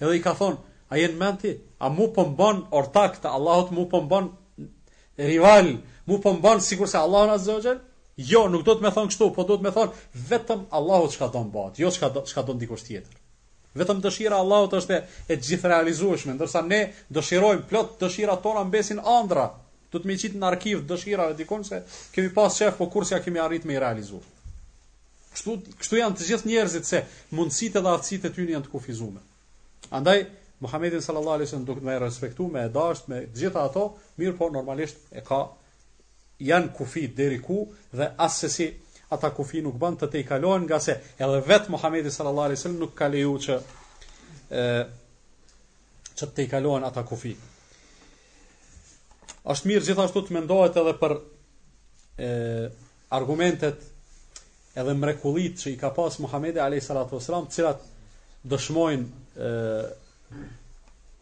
Edhe i ka thon, a je n'mend ti? A mu po m'ban ortak të Allahut, mu po m'ban rival, mu po m'ban sikurse Allahun azza wa jall? Jo, nuk do të me thon kështu, po do të me thon vetëm Allahu çka don bëhet, jo çka çka don dikush tjetër. Vetëm dëshira e Allahut është e gjithërealizueshme, ndërsa ne dëshirojmë plot dëshirat tona mbesin ëndra, Do të me i qitë në arkiv të dëshirave dikun se kemi pas qef, po kur s'ja kemi arrit me i realizu. Kështu, kështu janë të gjithë njerëzit se mundësit edhe aftësit e tyne janë të kufizume. Andaj, Muhammedin sallallahu alaihi wasallam duhet me e respektu, me e dashtë, me të gjitha ato, mirëpo normalisht e ka një kufi deri ku dhe asesi ata kufi nuk bën të tejkalohen ngase edhe vet Muhamedi sallallahu alaihi wasallam nuk ka leju që ë që të tejkalohen ata kufij. Është mirë gjithashtu të mendohet edhe për e, argumentet edhe mrekullitë që i ka pas Muhamedi alayhi salatu wasalam, të cilat dëshmojnë ë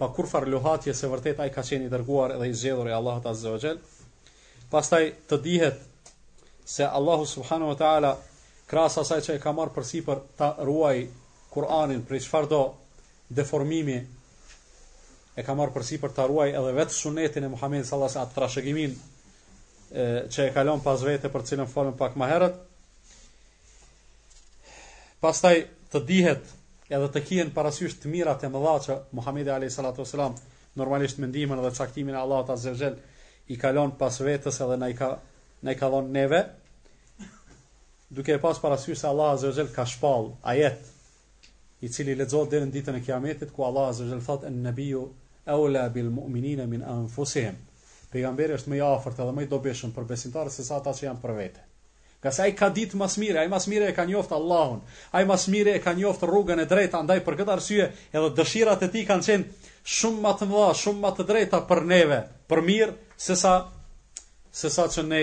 pa kurrfarë luhatje se vërtet ai ka qenë i dërguar dhe i zgjedhur i Allahut azza wa jall. Pastaj të dihet se Allahu subhanahu wa taala krahas asaj që e ka marrë përsipër ta ruajë Kur'anin prej çfarëdo deformimi e ka marrë përsipër ta ruajë edhe vetë sunetin e Muhamedit sallallahu alaihi wasallam trashëgiminë që e ka lënë pas vete për të cilën folëm pak më herët. Pastaj të dihet edhe të kihen parasysh të mirat e mëdha që Muhamedi alayhi salatu wasalam normalisht me ndihmën dhe caktimin e Allahut azza wa jall i ka lënë pas vetes edhe na i ka na i ka dhënë neve duke e pas parasysh se Allah azza wa jall ka shpall ajet i cili lexohet deri në ditën e Kiametit, ku Allahu azza wa jall thotë en nabiyyu awla bil mu'minina min anfusihim. Pejgamberi është më i afërt edhe më i dobishëm për besimtarët sesa ata që janë për vete. Ngase ai ka ditë ma s'miri, ai ma s'miri e ka njoftë Allahun, ai ma s'miri e ka njoftë rrugën e drejtë, andaj për këtë arsye edhe dëshirat e tij kanë qenë shumë ma të mëdha, shumë ma të drejta për neve, për mirë, sesa, sesa që ne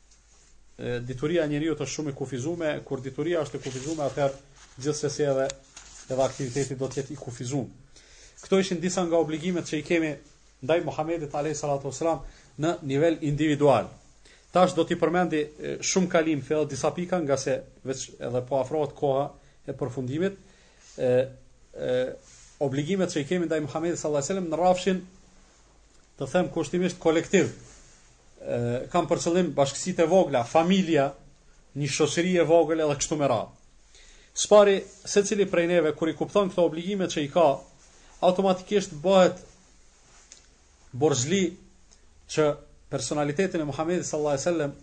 dituria e njeriut është shumë e kufizuar, kur dituria është e kufizuar, atëherë gjithsesi edhe edhe aktiviteti do të jetë i kufizuar. Këto ishin disa nga obligimet që i kemi ndaj Muhamedit alayhi salatu wasalam në nivel individual. Tash do t'i përmendi shumë kalimthi edhe disa pika ngase veç edhe po afrohet koha e përfundimit. ë obligimet që i kemi ndaj Muhamedit sallallahu alajhi wasallam në rrafshin të them kushtimisht kolektiv, kam për qëllim bashkësitë e vogla, familja, një shoqëri e vogël edhe kështu me radhë. S'pari, secili prej neve, kur i kupton këto obligime që i ka, automatikisht bëhet borxhli që personalitetin e Muhammedit sallallahu alaihi wasallam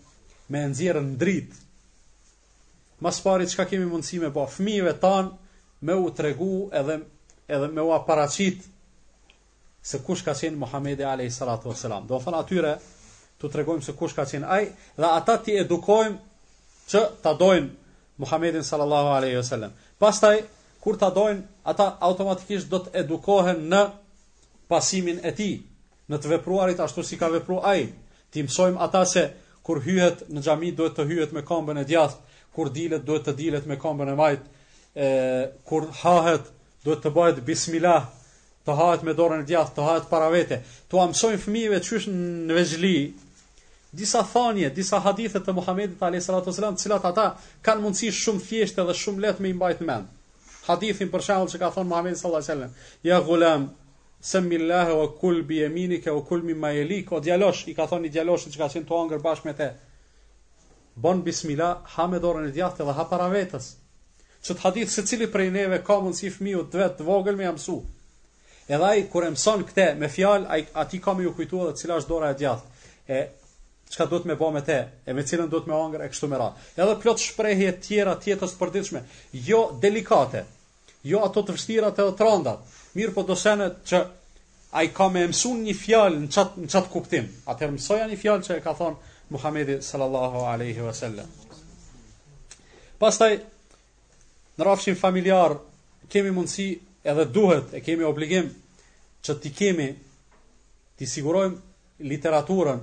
me nxjerrë në dritë. Ma s'pari çka kemi mundësi me bë fëmijëve tanë me u tregu edhe edhe me u paraqit se kush ka qenë Muhamedi alejhi salatu ves selam. Domethënë atyre t'u tregojmë se kush ka qenë ai dhe ata t'i edukojmë që ta dojnë Muhamedin sallallahu alejhi ve sellem. Pastaj kur ta dojnë, ata automatikisht do të edukohen në pasimin e tij, në të vepruarit ashtu si ka vepruar ai. T'i mësojmë ata se kur hyhet në xhami duhet të hyhet me këmbën e djathtë, kur dilet duhet të dilet me këmbën e majtë, e kur hahet duhet të bëhet bismillah, të hahet me dorën e djathtë, të hahet para vete, t'ua mësojmë fëmijëve qysh në vegjëli, disa thanje, disa hadithe të Muhamedit alayhi salatu wasalam, të cilat ata kanë mundësi shumë thjeshtë dhe shumë lehtë me i mbajt në mend. Hadithin për shembull që ka thënë Muhamedi sallallahu alaihi wasallam, "Ya gulam, samillaha wa kul bi yaminika wa kul mimma yalik." O djalosh, i ka thënë djaloshit që ka qenë tu hangër bashkë me te. Bon bismillah, ha me dorën e djathtë dhe ha para vetes. Këtë hadith secili prej neve ka mundësi fëmijës të vet të vogël me ia mësu. Edhe ai kur e mëson këtë me fjalë, ai aty ka me ju kujtu se cila është dora e djathtë. E çka duhet me bë me të, e me cilën duhet me hangër e kështu me radhë. Edhe plot shprehje të tjera të jetës së përditshme, jo delikate, jo ato të vështira të randat. Mirëpo dosido që ai ka me mësuar një fjalë në qat në qat kuptim. Atëherë mësoja një fjalë që e ka thon Muhamedi sallallahu alaihi wasallam. Pastaj, në rrafshin familjar, kemi mundësi edhe duhet, e kemi obligim, që t'i kemi, t'i sigurojmë literaturën,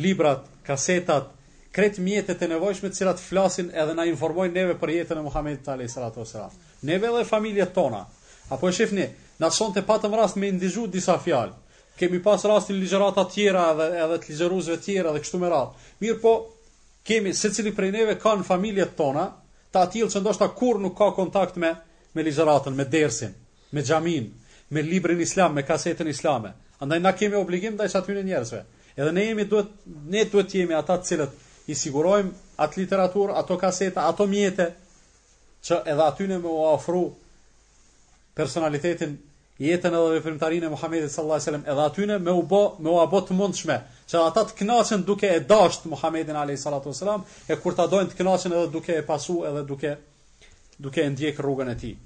librat, kasetat, krejt mjetet e nevojshme të cilat flasin edhe na informojnë neve për jetën e Muhamedit alayhi salatu wasalam. Neve dhe familjet tona. Apo e shifni, na sonte patëm rast me ndëgju disa fjalë. Kemi pas rastin ligjërata të tjera edhe edhe të ligjëruesve të tjerë edhe kështu me radhë. Mirëpo, Kemi, secili prej neve ka në familjet tona të atillë që ndoshta kurrë nuk ka kontakt me me ligjëratën, me dersin, me xhaminë, me librin islam, me kasetën islame. Andaj na kemi obligim ndaj qatyne njerëzve. Edhe ne jemi duhet ne duhet të jemi ata të cilët i sigurojmë atë literaturë, ato kaseta, ato mjete që edhe atyne me u afru personalitetin, jetën edhe veprimtarinë e Muhamedit sallallahu alaihi wasallam, edhe atyne me u bë, me u bë të mundshme, që ata të kënaqen duke e dashtë Muhamedin alayhi salatu wasalam, e kur ta dojnë të kënaqen edhe duke e pasu edhe duke duke e ndjek rrugën e tij.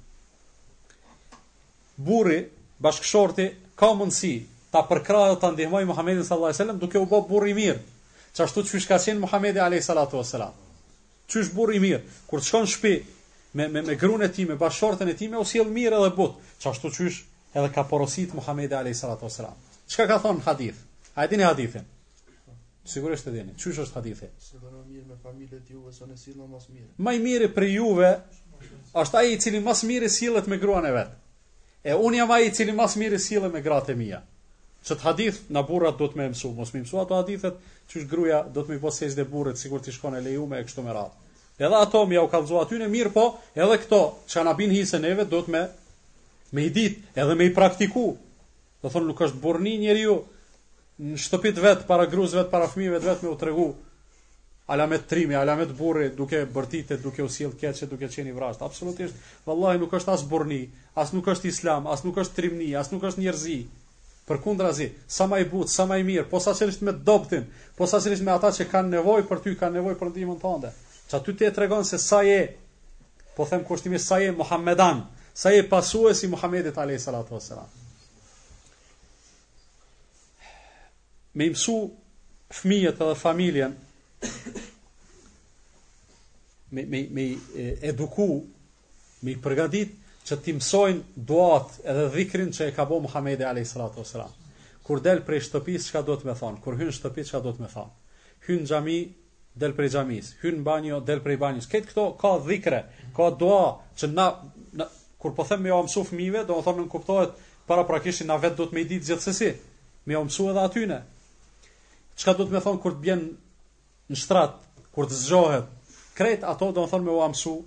Burri, bashkëshorti ka mundësi ta përkrahë dhe ta ndihmojë Muhamedin sallallahu alaihi wasallam duke u bë burr i mirë, qashtu qysh ka qenë Muhamedi alayhi salatu wasalam. Qysh burr i mirë, kur të shkon n'shpi me me me grun e tij, me bashkëshorten e tij, me u sjell mirë edhe but, qashtu qysh edhe ka porosit Muhamedi alejhi salatu vesselam. Çka ka thonë në hadith? A e dini hadithin? Sigurisht e dini. Qysh është hadithi? Silluni mirë me familjet e juve, se unë sillna më së miri. Ma i miri prej juve është ai i cili ma së miri sillet me gruan e vet. E unë jam ai i cili ma s'miri sillem me gratë e mia. Qët hadith na burrat duhet me e mësu, mos me i mësu ato hadithet qysh gruja duhet me i bo sexhde burrit sikur t'ish kon e lejume e kështu me radhë. Edhe ato me jau kallëzu atyne mirëpo, edhe këto që na bin hise neve duhet me me i dit edhe me i praktiku. Do thonë nuk është burrni njeriu në shtëpi të vet para grusë vet para fëmijëve vet me u tregu alamet trimi, alamet burri, duke bërtitë, duke u sjell keq, duke qenë i vrazhdë. Absolutisht, vallahi nuk është as burrni, as nuk është islam, as nuk është trimni, as nuk është njerëzi. Përkundrazi, sa më i butë, sa më i mirë, posaçërisht me të dobtin, posaçërisht me ata që kanë nevojë për ty, kanë nevojë për ndihmën tënde. Qaty të tregon se sa je Po them kushtimisht sa je Muhammedan, sa je pasues i Muhammedit alayhi salatu wassalam. Me i msu fëmijët edhe familjen me me me i eduku, me i përgatit që t'i mësojnë duat edhe dhikrin që e ka bo Muhamedi alayhi salatu wasalam. Kur del prej shtëpisë çka duhet me thon? Kur hyn në shtëpi çka duhet me thon? Hyn në xhami del prej xhamisë, hyn në banjo, del prej banjës. Krejt këto ka dhikre, ka dua që na, na kur po them me ja mësu fëmijëve, domethënë nënkuptohet paraprakisht na vetë duhet me i ditë gjithsesi. Me ja mësu edhe atyne. Çka duhet me thon kur të bjen në shtrat, kur të zgjohet, krejt ato domethënë me ua mësu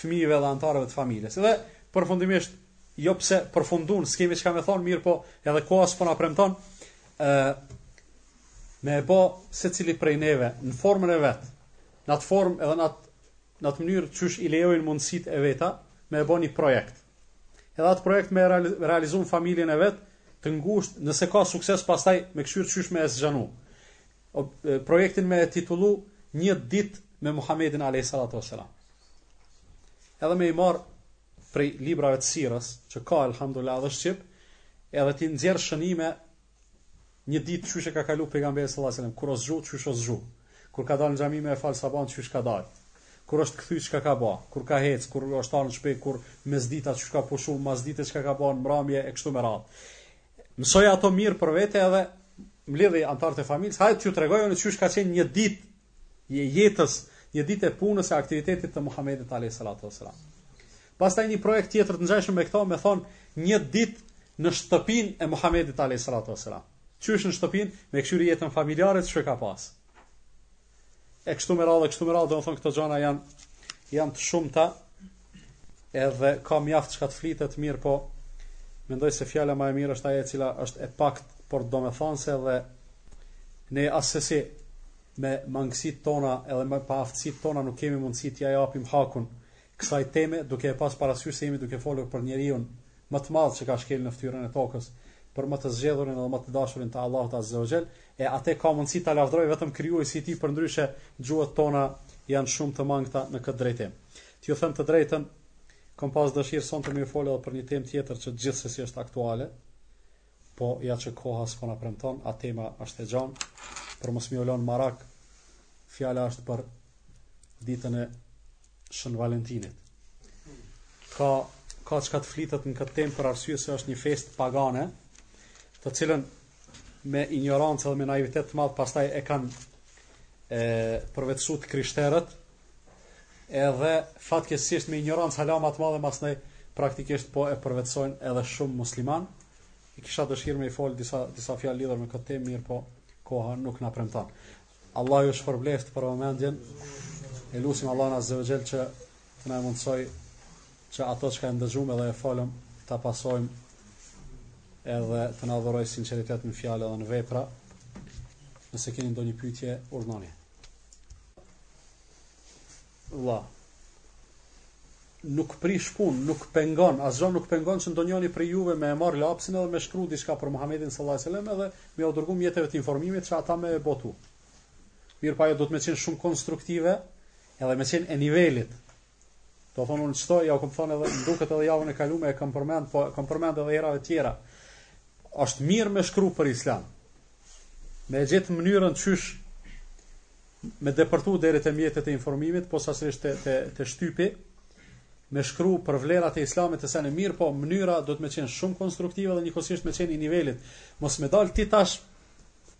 fëmijëve dhe anëtarëve të familjes. Edhe përfundimisht, jo pse përfundon, s'kemi çka me thon, mirëpo edhe koha s'po na premton ë me e bë secili prej neve në formën e vet, në atë formë edhe në atë në atë mënyrë qysh i lejojnë mundësitë e veta me e bë një projekt. Edhe atë projekt me realizu n'familjen e vet të ngushtë, nëse ka sukses pastaj me kshyr qysh me e zgjanu. projektin me e titullu një dit me Muhammedin a.s. Edhe me i marrë prej librave të sirës, që ka, alhamdulillah, dhe shqip, edhe t'i nxjerrë shënime një dit qysh e ka kalu pejgamberi sallallahu alaihi wasallam kur është zgju qysh është zgju kur ka dalë në xhami me fal sabahun qysh ka dalë kur është kthy çka ka bë, kur ka hec, kur është ardhur në shtëpi, kur mesdita qysh ka pushu, masdita çka ka bë n'mramje e kështu me radhë. Mësoji ato mirë për vete edhe mblidhi anëtarët e familjes, hajde t'ju tregoj unë qysh ka qenë një ditë e jetës, një ditë e punës e aktivitetit të Muhamedit alayhi salatu wasalam. Pastaj një projekt tjetër të ngjashëm me këto, me thon një ditë në shtëpinë e Muhamedit alayhi salatu wasalam. Qysh në shtëpinë me kshyr jetën familjare qysh e ka pas. e kështu me radhë, e kështu me radhë, domethonë këto gjana janë, janë të shumta, edhe ka mjaft çka të flitet, mirëpo mendoj se fjala ma e mirë është ajo e cila është e pakt, por domethonë se edhe ne assesi me mangësit tona edhe me paaftësit tona nuk kemi mundësi t'ja japim hakun kësaj teme duke e pas parasysh se jemi duke folur për njeriun më të madh që ka shkel në fytyrën e tokës, për më të zgjedhurin dhe më të dashurin të Allahut azze ue xhel, e ate ka mundësi ta lavdrojë vetëm krijuesi i tij përndryshe gjuhët tona janë shumë të mangëta në këtë drejtim. T'ju them të drejtën, kom pas dëshirë sonte me ju fol edhe për një temë tjetër që gjithsesi është aktuale, Po ja që koha s'po na premton, a tema është e gjan, por mos mi u lënë marak, fjala është për ditën e Shën Valentinit. Ka ka çka të flitet në këtë temë për arsye se është një festë pagane, të cilën me injorancë dhe me naivitet të madh pastaj e kanë përvetësu krishterët edhe fatkeqësisht me injorancë hala ma të madhe mas anej praktikisht po e përvetësojnë edhe shumë musliman. I kisha dëshirë me i fol disa disa fjalë lidhur me këtë temë, mirëpo koha nuk na premton. Allahu ju shpërbleft për vëmendjen. E lusim Allahun Azza wa Jall që të na mundsoj që ato që e ndëgjuam edhe e folëm t'i pasojmë edhe të na dhuroj sinqeritet në fjalë dhe në vepra. Nëse keni ndonjë pyetje, urdhënoni. Vla, nuk prish pun, nuk pengon, asgjë nuk pengon që ndonjëri prej juve me e marr lapsin edhe me shkru diçka për Muhamedin sallallahu alajhi wasallam edhe me u dërgu mjeteve të informimit që ata me e botu. Mirëpo, ajo duhet me qenë shumë konstruktive edhe me qenë e nivelit. Do thonë unë qëto ja u kam thënë edhe duket edhe javën e kaluar e kam përmend, po kam përmend edhe herave të tjera. Është mirë me shkru për Islam. Me gjithë mënyrën qysh Me depërtu deri te mjetet e informimit, posaçërisht te, te, te shtypi, me shkru për vlerat e Islamit e sene, mirëpo mënyra duhet me qenë shumë konstruktive dhe njëkohësisht me qenë i nivelit. Mos me dal ti tash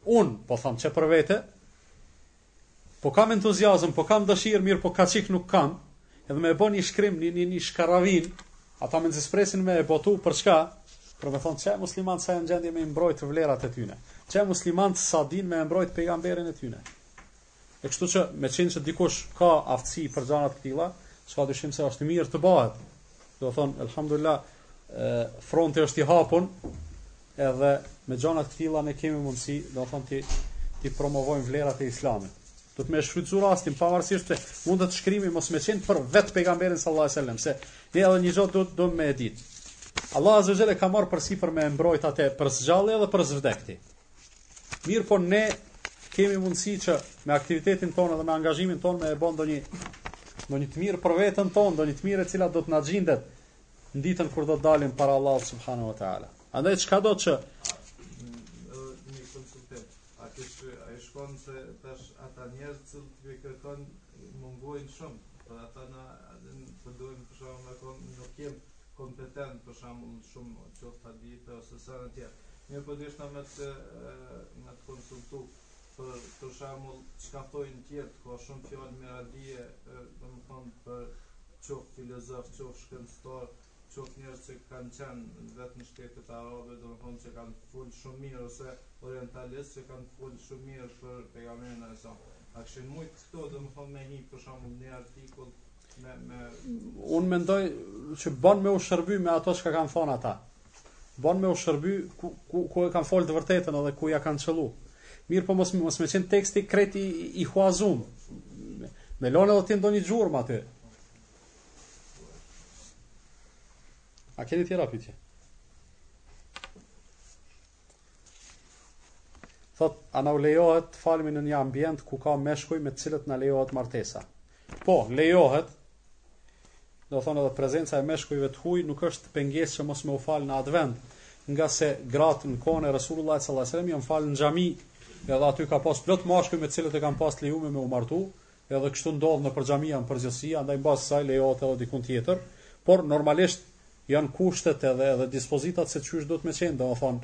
un, po tham qe për vete, po kam entuziazëm, po kam dëshirë, mirëpo kaçik nuk kam, edhe me bo një shkrim, një, një, një shkaravin, Ata mezi presin me e botu për çka? Për me thonë qe muslimant sa janë gjendje me i mbrojtë vlerat e tyne. Qe muslimant sa din me e mbrojtë pejgamberin e tyne. E kështu që meqenë që dikush ka aftësi për gjana të këtilla, s'ka dyshim se është mirë të bëhet. Do thonë, elhamdulillah, fronti është i hapun, Edhe me gjona të këtilla ne kemi mundësi, do të thonë t'i t'i promovojmë vlerat e Islamit. Duhet me shfrytëzu rastin pavarësisht se mundet shkrimi mos me qenë për vetë pejgamberin sallallahu alajhi wasallam, se ne edhe një sen duhet me e ditë. Allah azza jalla ka marr përsipër me mbrojt atë për s'gjalli edhe për s'vdekti. Mirëpo ne kemi mundësi që me aktivitetin tonë dhe me angazhimin tonë me e bën ndonjë ndonjë të mirë për veten tonë, ndonjë të mirë e cila do të na gjindet Në ditën kur do të dalim para Allahut subhanahu wa taala. Andaj çkado që shkon se tash ata njerëz që ti kërkon mungojnë shumë, por ata na po duhen për shkak me kon nuk kem kompetent për shkak shumë qoftë hadith ose sa të tjerë. Mirëpo deshta me të me të konsultu për për shembull çka thonë tjerë, ka shumë fjalë me radhje, do të thonë për qoftë filozofë, qoftë shkencëtarë, qoftë njerëz që kanë qenë vetë në shtetet arabe, domethënë që kanë fol shumë mirë ose orientalistë që kanë fol shumë mirë për pejgamberin alajhi selam. A kishin mujt këto domethënë me hi për shembull n'nji artikull me me Unë mendoj që bën me u shërby me ato çka kanë thonë ata. Bon me u shërby ku, ku, ku e kanë folë të vërtetën edhe ku ja kanë qëllu. Mirëpo mos, mos me qenë teksti krejt i, i huazum. Me lonë edhe ti ndonjë gjurmë aty. A keni tjera pytje? Thot, a na u lejohet të falmi në një ambient ku ka meshkuj me të cilët na lejohet martesa? Po, lejohet. Do thonë edhe prezenca e meshkujve të huaj nuk është pengesë që mos më u fal në atë vend, nga se gratë në kohën e Resulullah sallallahu alajhi wasallam janë falë në xhami, edhe aty ka pas plot mashkuj me të cilët e kanë pas lejuar me u martu, edhe kështu ndodh nëpër xhamia në përgjithësi, andaj në bazë të saj lejohet edhe diku tjetër, por normalisht janë kushtet edhe edhe dispozitat se çysh duhet me qenë, domethënë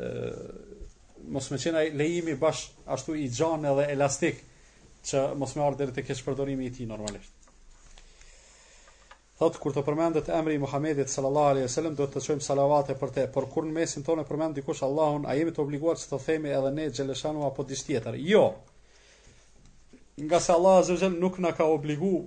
ë mos me qenë ai lejimi bash ashtu i gjan edhe elastik, që mos me ardhë deri te keqpërdorimi i tij normalisht. Thot, kur të përmendet emri i Muhammedit sallallahu alaihi wasallam duhet të çojmë salavate për te, por kur në mesin tonë përmend dikush Allahun, a jemi të obliguar që të themi edhe ne xheleshanu apo diç tjetër? Jo. Nga se Allahu azze ue xhel nuk na ka obligu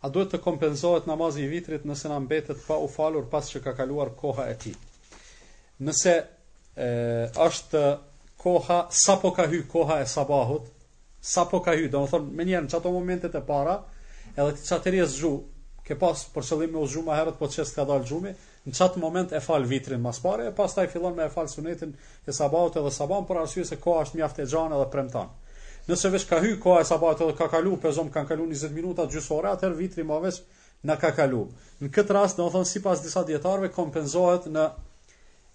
A duhet të kompenzohet namazi i vitrit nëse na mbetet pa u falur pas që ka kaluar koha e tij? Nëse e, është koha sapo ka hy koha e sabahut, sapo ka hy, domethënë menjëherë në çato momentet e para, edhe ti çatëheri je zgju, ke pas për qëllim me u zgju ma herët, po qe s't'ka dalë gjumi, Në çat moment e fal vitrin ma s'pari e pastaj fillon me e fal sunetin e sabahut edhe sabahun për arsye se koha është mjaft e gjan edhe premton. Nëse veç ka hy koha e sabahut edhe ka kalu për, po e zom kan kalu njëzet minuta gjys ore atëher vitri ma veç na ka kalu. Në kët rast domethën sipas disa dijetarve kompenzohet në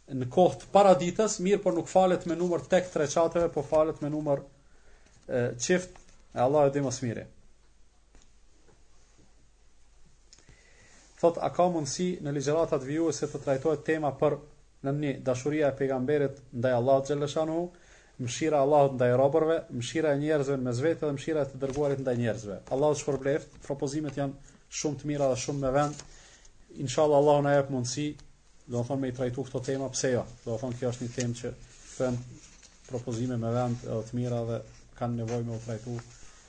në kohë të paradites, mirëpo nuk falet me numër tek të reqateve, po falet me numër e, qift, e Allah e di më s'miri. Thot, a ka mundësi në ligjëratat vijuese të trajtohet tema për, në, një dashuria e pejgamberit ndaj Allahut xhallashanu, mëshira e Allahut ndaj robërve, mëshira e njerëzve në mes vete dhe mëshira e të dërguarit ndaj njerëzve. Allahu ju shpërbleft, propozimet janë shumë të mira dhe shumë me vend. Inshallah Allahu na jep mundësi, domethonë me i trajtu këto tema, pse jo? Domethonë kjo është një temë që kanë propozime me vend edhe të mira dhe kanë nevojë me u trajtu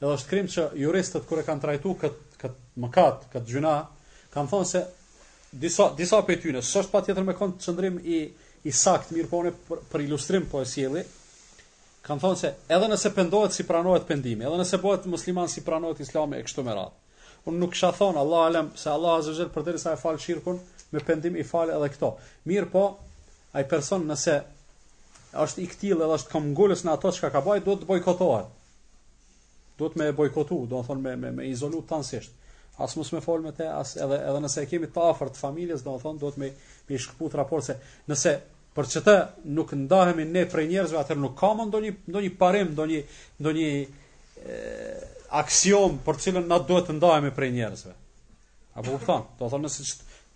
Edhe është krim që juristët kur e kanë trajtu kët kët mëkat, kët gjynah, kanë thonë se disa disa prej tyre, s'është patjetër me kon qëndrim i i saktë, mirëpo për, për ilustrim po e sjelli, kanë thonë se edhe nëse pendohet s'i pranohet pendimi, edhe nëse bëhet musliman s'i pranohet Islami e kështu me radhë. Unë nuk kisha thon, Allah alem, se Allah azze ve xhel përderisa e fal shirkun, me pendim i fal edhe këto. Mirëpo, ai person nëse është i këtillë edhe është këmbëngulës në ato çka ka ba, duhet të bojkotohet. Duhet me e bojkotu, domethënë me, me, me izolu tanësisht. As mos me fol me te, as edhe, edhe nëse e kemi të afërt të familjes, domethënë, duhet me, me i shkëput raportet se nëse Për çët nuk ndahemi ne prej njerëzve, atëherë nuk ka më ndonjë, ndonjë parim, ndonjë, ndonjë aksion për cilin na duhet të ndahemi prej njerëzve. A po kupton? Domethënë nëse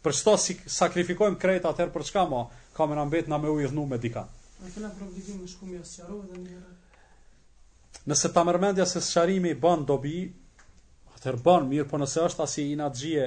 për çto s'i sakrifikojmë krejt atëherë për çka më ka me na mbet na me u idhnu me dikë. A kena prap bisedim më shumë ja sqarove dhe një herë. Nëse ta merr mendja se sqarimi ban dobi, atëherë ban, mirëpo nëse është asë inatxhie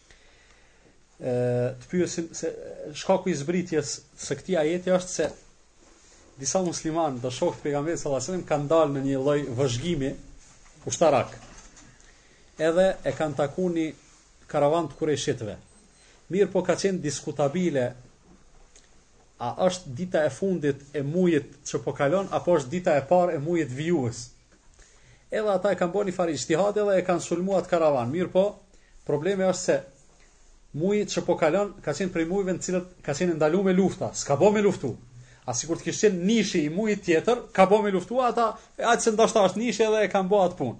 ë të pyesim se shkaku i zbritjes së këtij ajeti është se disa muslimanë do shokë të pejgamberit sallallahu alajhi wasallam kanë dalë në një lloj vëzhgimi ushtarak. Edhe e kanë taku ni karavan të kurejshitëve. Mirëpo ka qenë diskutabile A është dita e fundit e mujit që po kalon apo është dita e parë e mujit vijues? Edhe ata e kanë bo një farë ixhtihadi dhe e kanë sulmu atë karavan. Mirpo, problemi është se muji që po kalon ka qenë prej mujve në të cilët ka qenë ndalume lufta, s'ka bo me luftu. A sikur të kishte qenë njishi i mujit tjetër, ka bo me luftu, ata, e atë se ndoshta është njishi edhe e kanë bo atë punë.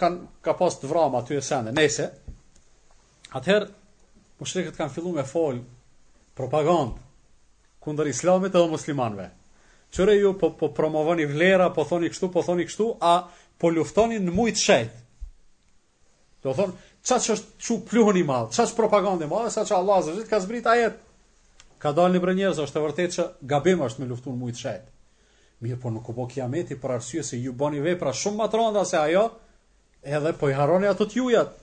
Kan ka pas të vrama aty e sende. Nëse Atëherë, mushrikët kanë fillu me fol propagandë kundër islamit edhe muslimanve. Qe ju po, po promovoni vlera, po thoni kështu, po thoni kështu, a po luftoni në mujt e shejtë. Domethënë, qaq është çu pluhun i madh, qaq propagandë e madhe, saqë Allah azze ve xhel ka zbrit ajet, ka dalë një brë njerëz, është e vërtet që gabim është me luftu n mujt e shejtë. Mirëpo nuk u bo kiameti për arsye se ju boni vepra shumë ma të randa se ajo, Edhe po i harroni ato të jujat.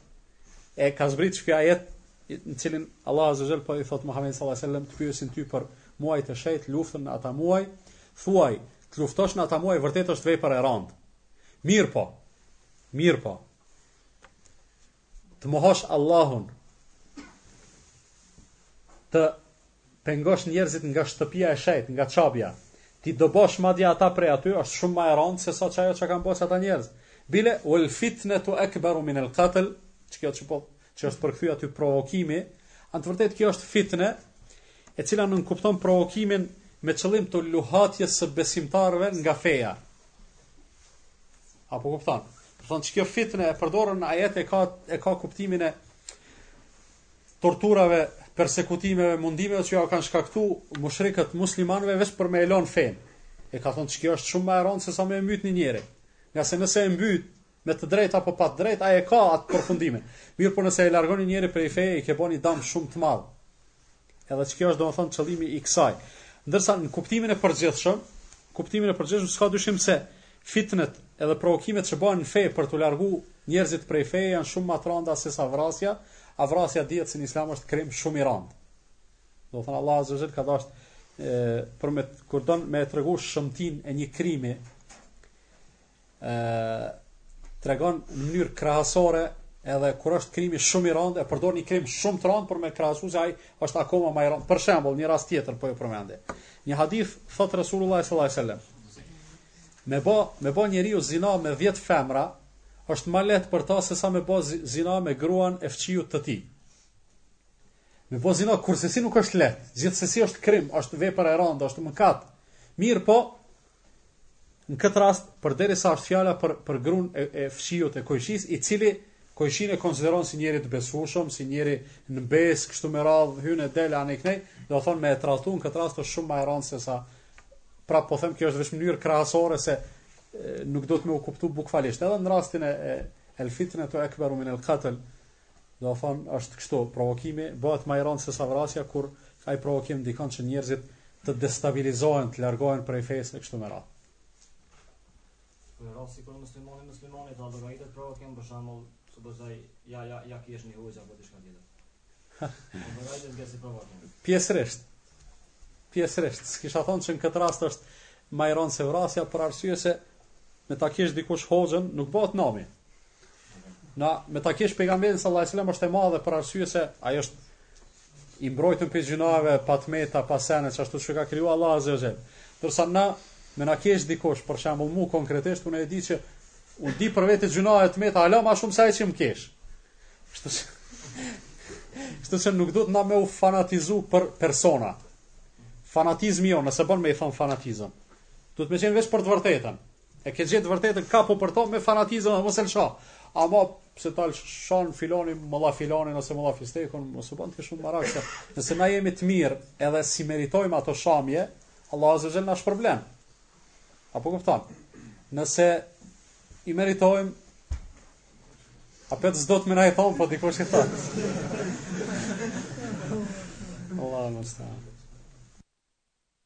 E ka zbrit qiky ajet në cilin Allah azza wa jall po i thot Muhammedit sallallahu alaihi wasallam të pyesin ty për muajt e shejt, luftën në ata muaj, thuaj, të luftosh në ata muaj vërtet është vepër e randë. Mirëpo. Mirëpo. Të mohosh Allahun. Të Pengosh njerëzit nga shtëpia e shejt, nga Qabja. T'i dëbosh madje ata prej aty, është shumë ma e randë sesa qajo çka kanë bo qata njerëz. Bile, wal fitnetu ekberu min el katl, qikjo që po, që është përkthy aty provokimi, a në të vërtetë kjo është fitne, e cila nënkupton provokimin me qëllim të luhatjes së besimtarëve nga feja. A po kupton? Domethënë që kjo fitne e përdorun në ajet e ka, e ka kuptimin e torturave, persekutimeve, mundimeve që ja u kanë shkaktu mushrikët muslimanëve veç për me e lënë fenë. E ka thonë se kjo është shumë më e rëndë se sa me e mbyt një njeri. Ngase nëse e mbyt me të drejtë apo pa të drejtë, ai e ka atë përfundimin. Mirëpo nëse e largon një njeri prej feje, i ke bë një dëm shumë të madh. Edhe ç'kjo është domethënë qëllimi i kësaj. Ndërsa në kuptimin e përgjithshëm, kuptimin e përgjithshëm s'ka dyshim se Fitnet edhe provokimet që bëhen në fe për tu largu njerëzit prej feje janë shumë ma të rënda se sa vrasja, a vrasja dihet se në Islam është krim shumë i rëndë. Domethënë Allah Azze ue Xhel ka dashtë për me kur don me tregu shëmtinë e një krimi ë tregon në mënyrë krahasore edhe kur është krimi shumë i rëndë e përdor një krim shumë të rëndë për me krahasu se ai është akoma më i rëndë. Për shembull, një rast tjetër po e përmend. Një hadith thotë Resulullahi sallallahu alaihi wasallam, me bë me bë njeriu zina me 10 femra është më lehtë për ta se sa me bë zina me gruan e fqiut të tij. Me bë zina kurrsesi nuk është lehtë, gjithsesi është krim, është vepër e rëndë, është mëkat. Mirëpo, Në këtë rast, përderisa është fjala për për gruan e, e fqiut e kojshisë, i cili kojshinë e konsideron si njeri të besueshëm, si njeri në besë, kështu me radhë, hyn e del andej këtej, domethonë me e tradhtu në këtë rast është shumë më e rëndë se sa pra po them kjo është vetëm mënyrë krahasore se nuk duhet me u kuptu bukvalisht. Edhe në rastin e, e El Fitnetu Ekberu min El Katl, Domethonë është kështu, provokimi bëhet më i rëndë sesa vrasja kur ai provokim ndikon që njerëzit të destabilizohen, të largohen prej fesë e kështu me radhë. Në rast sikur muslimani muslimanit, a llogaritet provokim për shembull, së bëzaj, ja, ja, ja kesh një hoxhë, apo diçka tjetër. A llogaritet nga kjo si provokim. Pjesërisht, pjesërisht, s'kisha thonë që në këtë rast është ma i rëndë se vrasja, për arsye se me ta kesh dikush hoxhën, nuk bëhet nami. Ama me ta kesh pejgamberin sallallahu alajhi wasallam është e madhe për arsye se ai është i mbrojtun prej gjynaheve, pa të meta, pa sene, që ashtu e ka kriju Allah Azze ue Xhel. Ndërsa na, me na kesh dikush, për shambull mu konkretisht, unë e di që unë di për vete gjynahe, të meta, ala ma shumë se ai që më kesh. Kshtu që, kshtu që nuk duhet na me u fanatizu për persona. Fanatizmi jo, nëse bën me i thonë fanatizëm. Duhet me qenë veç për të vërtetën. E ke gjetë të vërtetën kapu për to me fanatizëm mos e lësho. Ama pse ta shan filani mulla filanin ose mulla fistekun, mos u bën ti shumë merak se nëse na jemi të mirë edhe s'i meritojmë ato shamje, Allah azze ue xhel na shpërblen. A po kupton? Nëse i meritojmë apet s'duhet me na i thon po dikush e thon. Allah mos ta.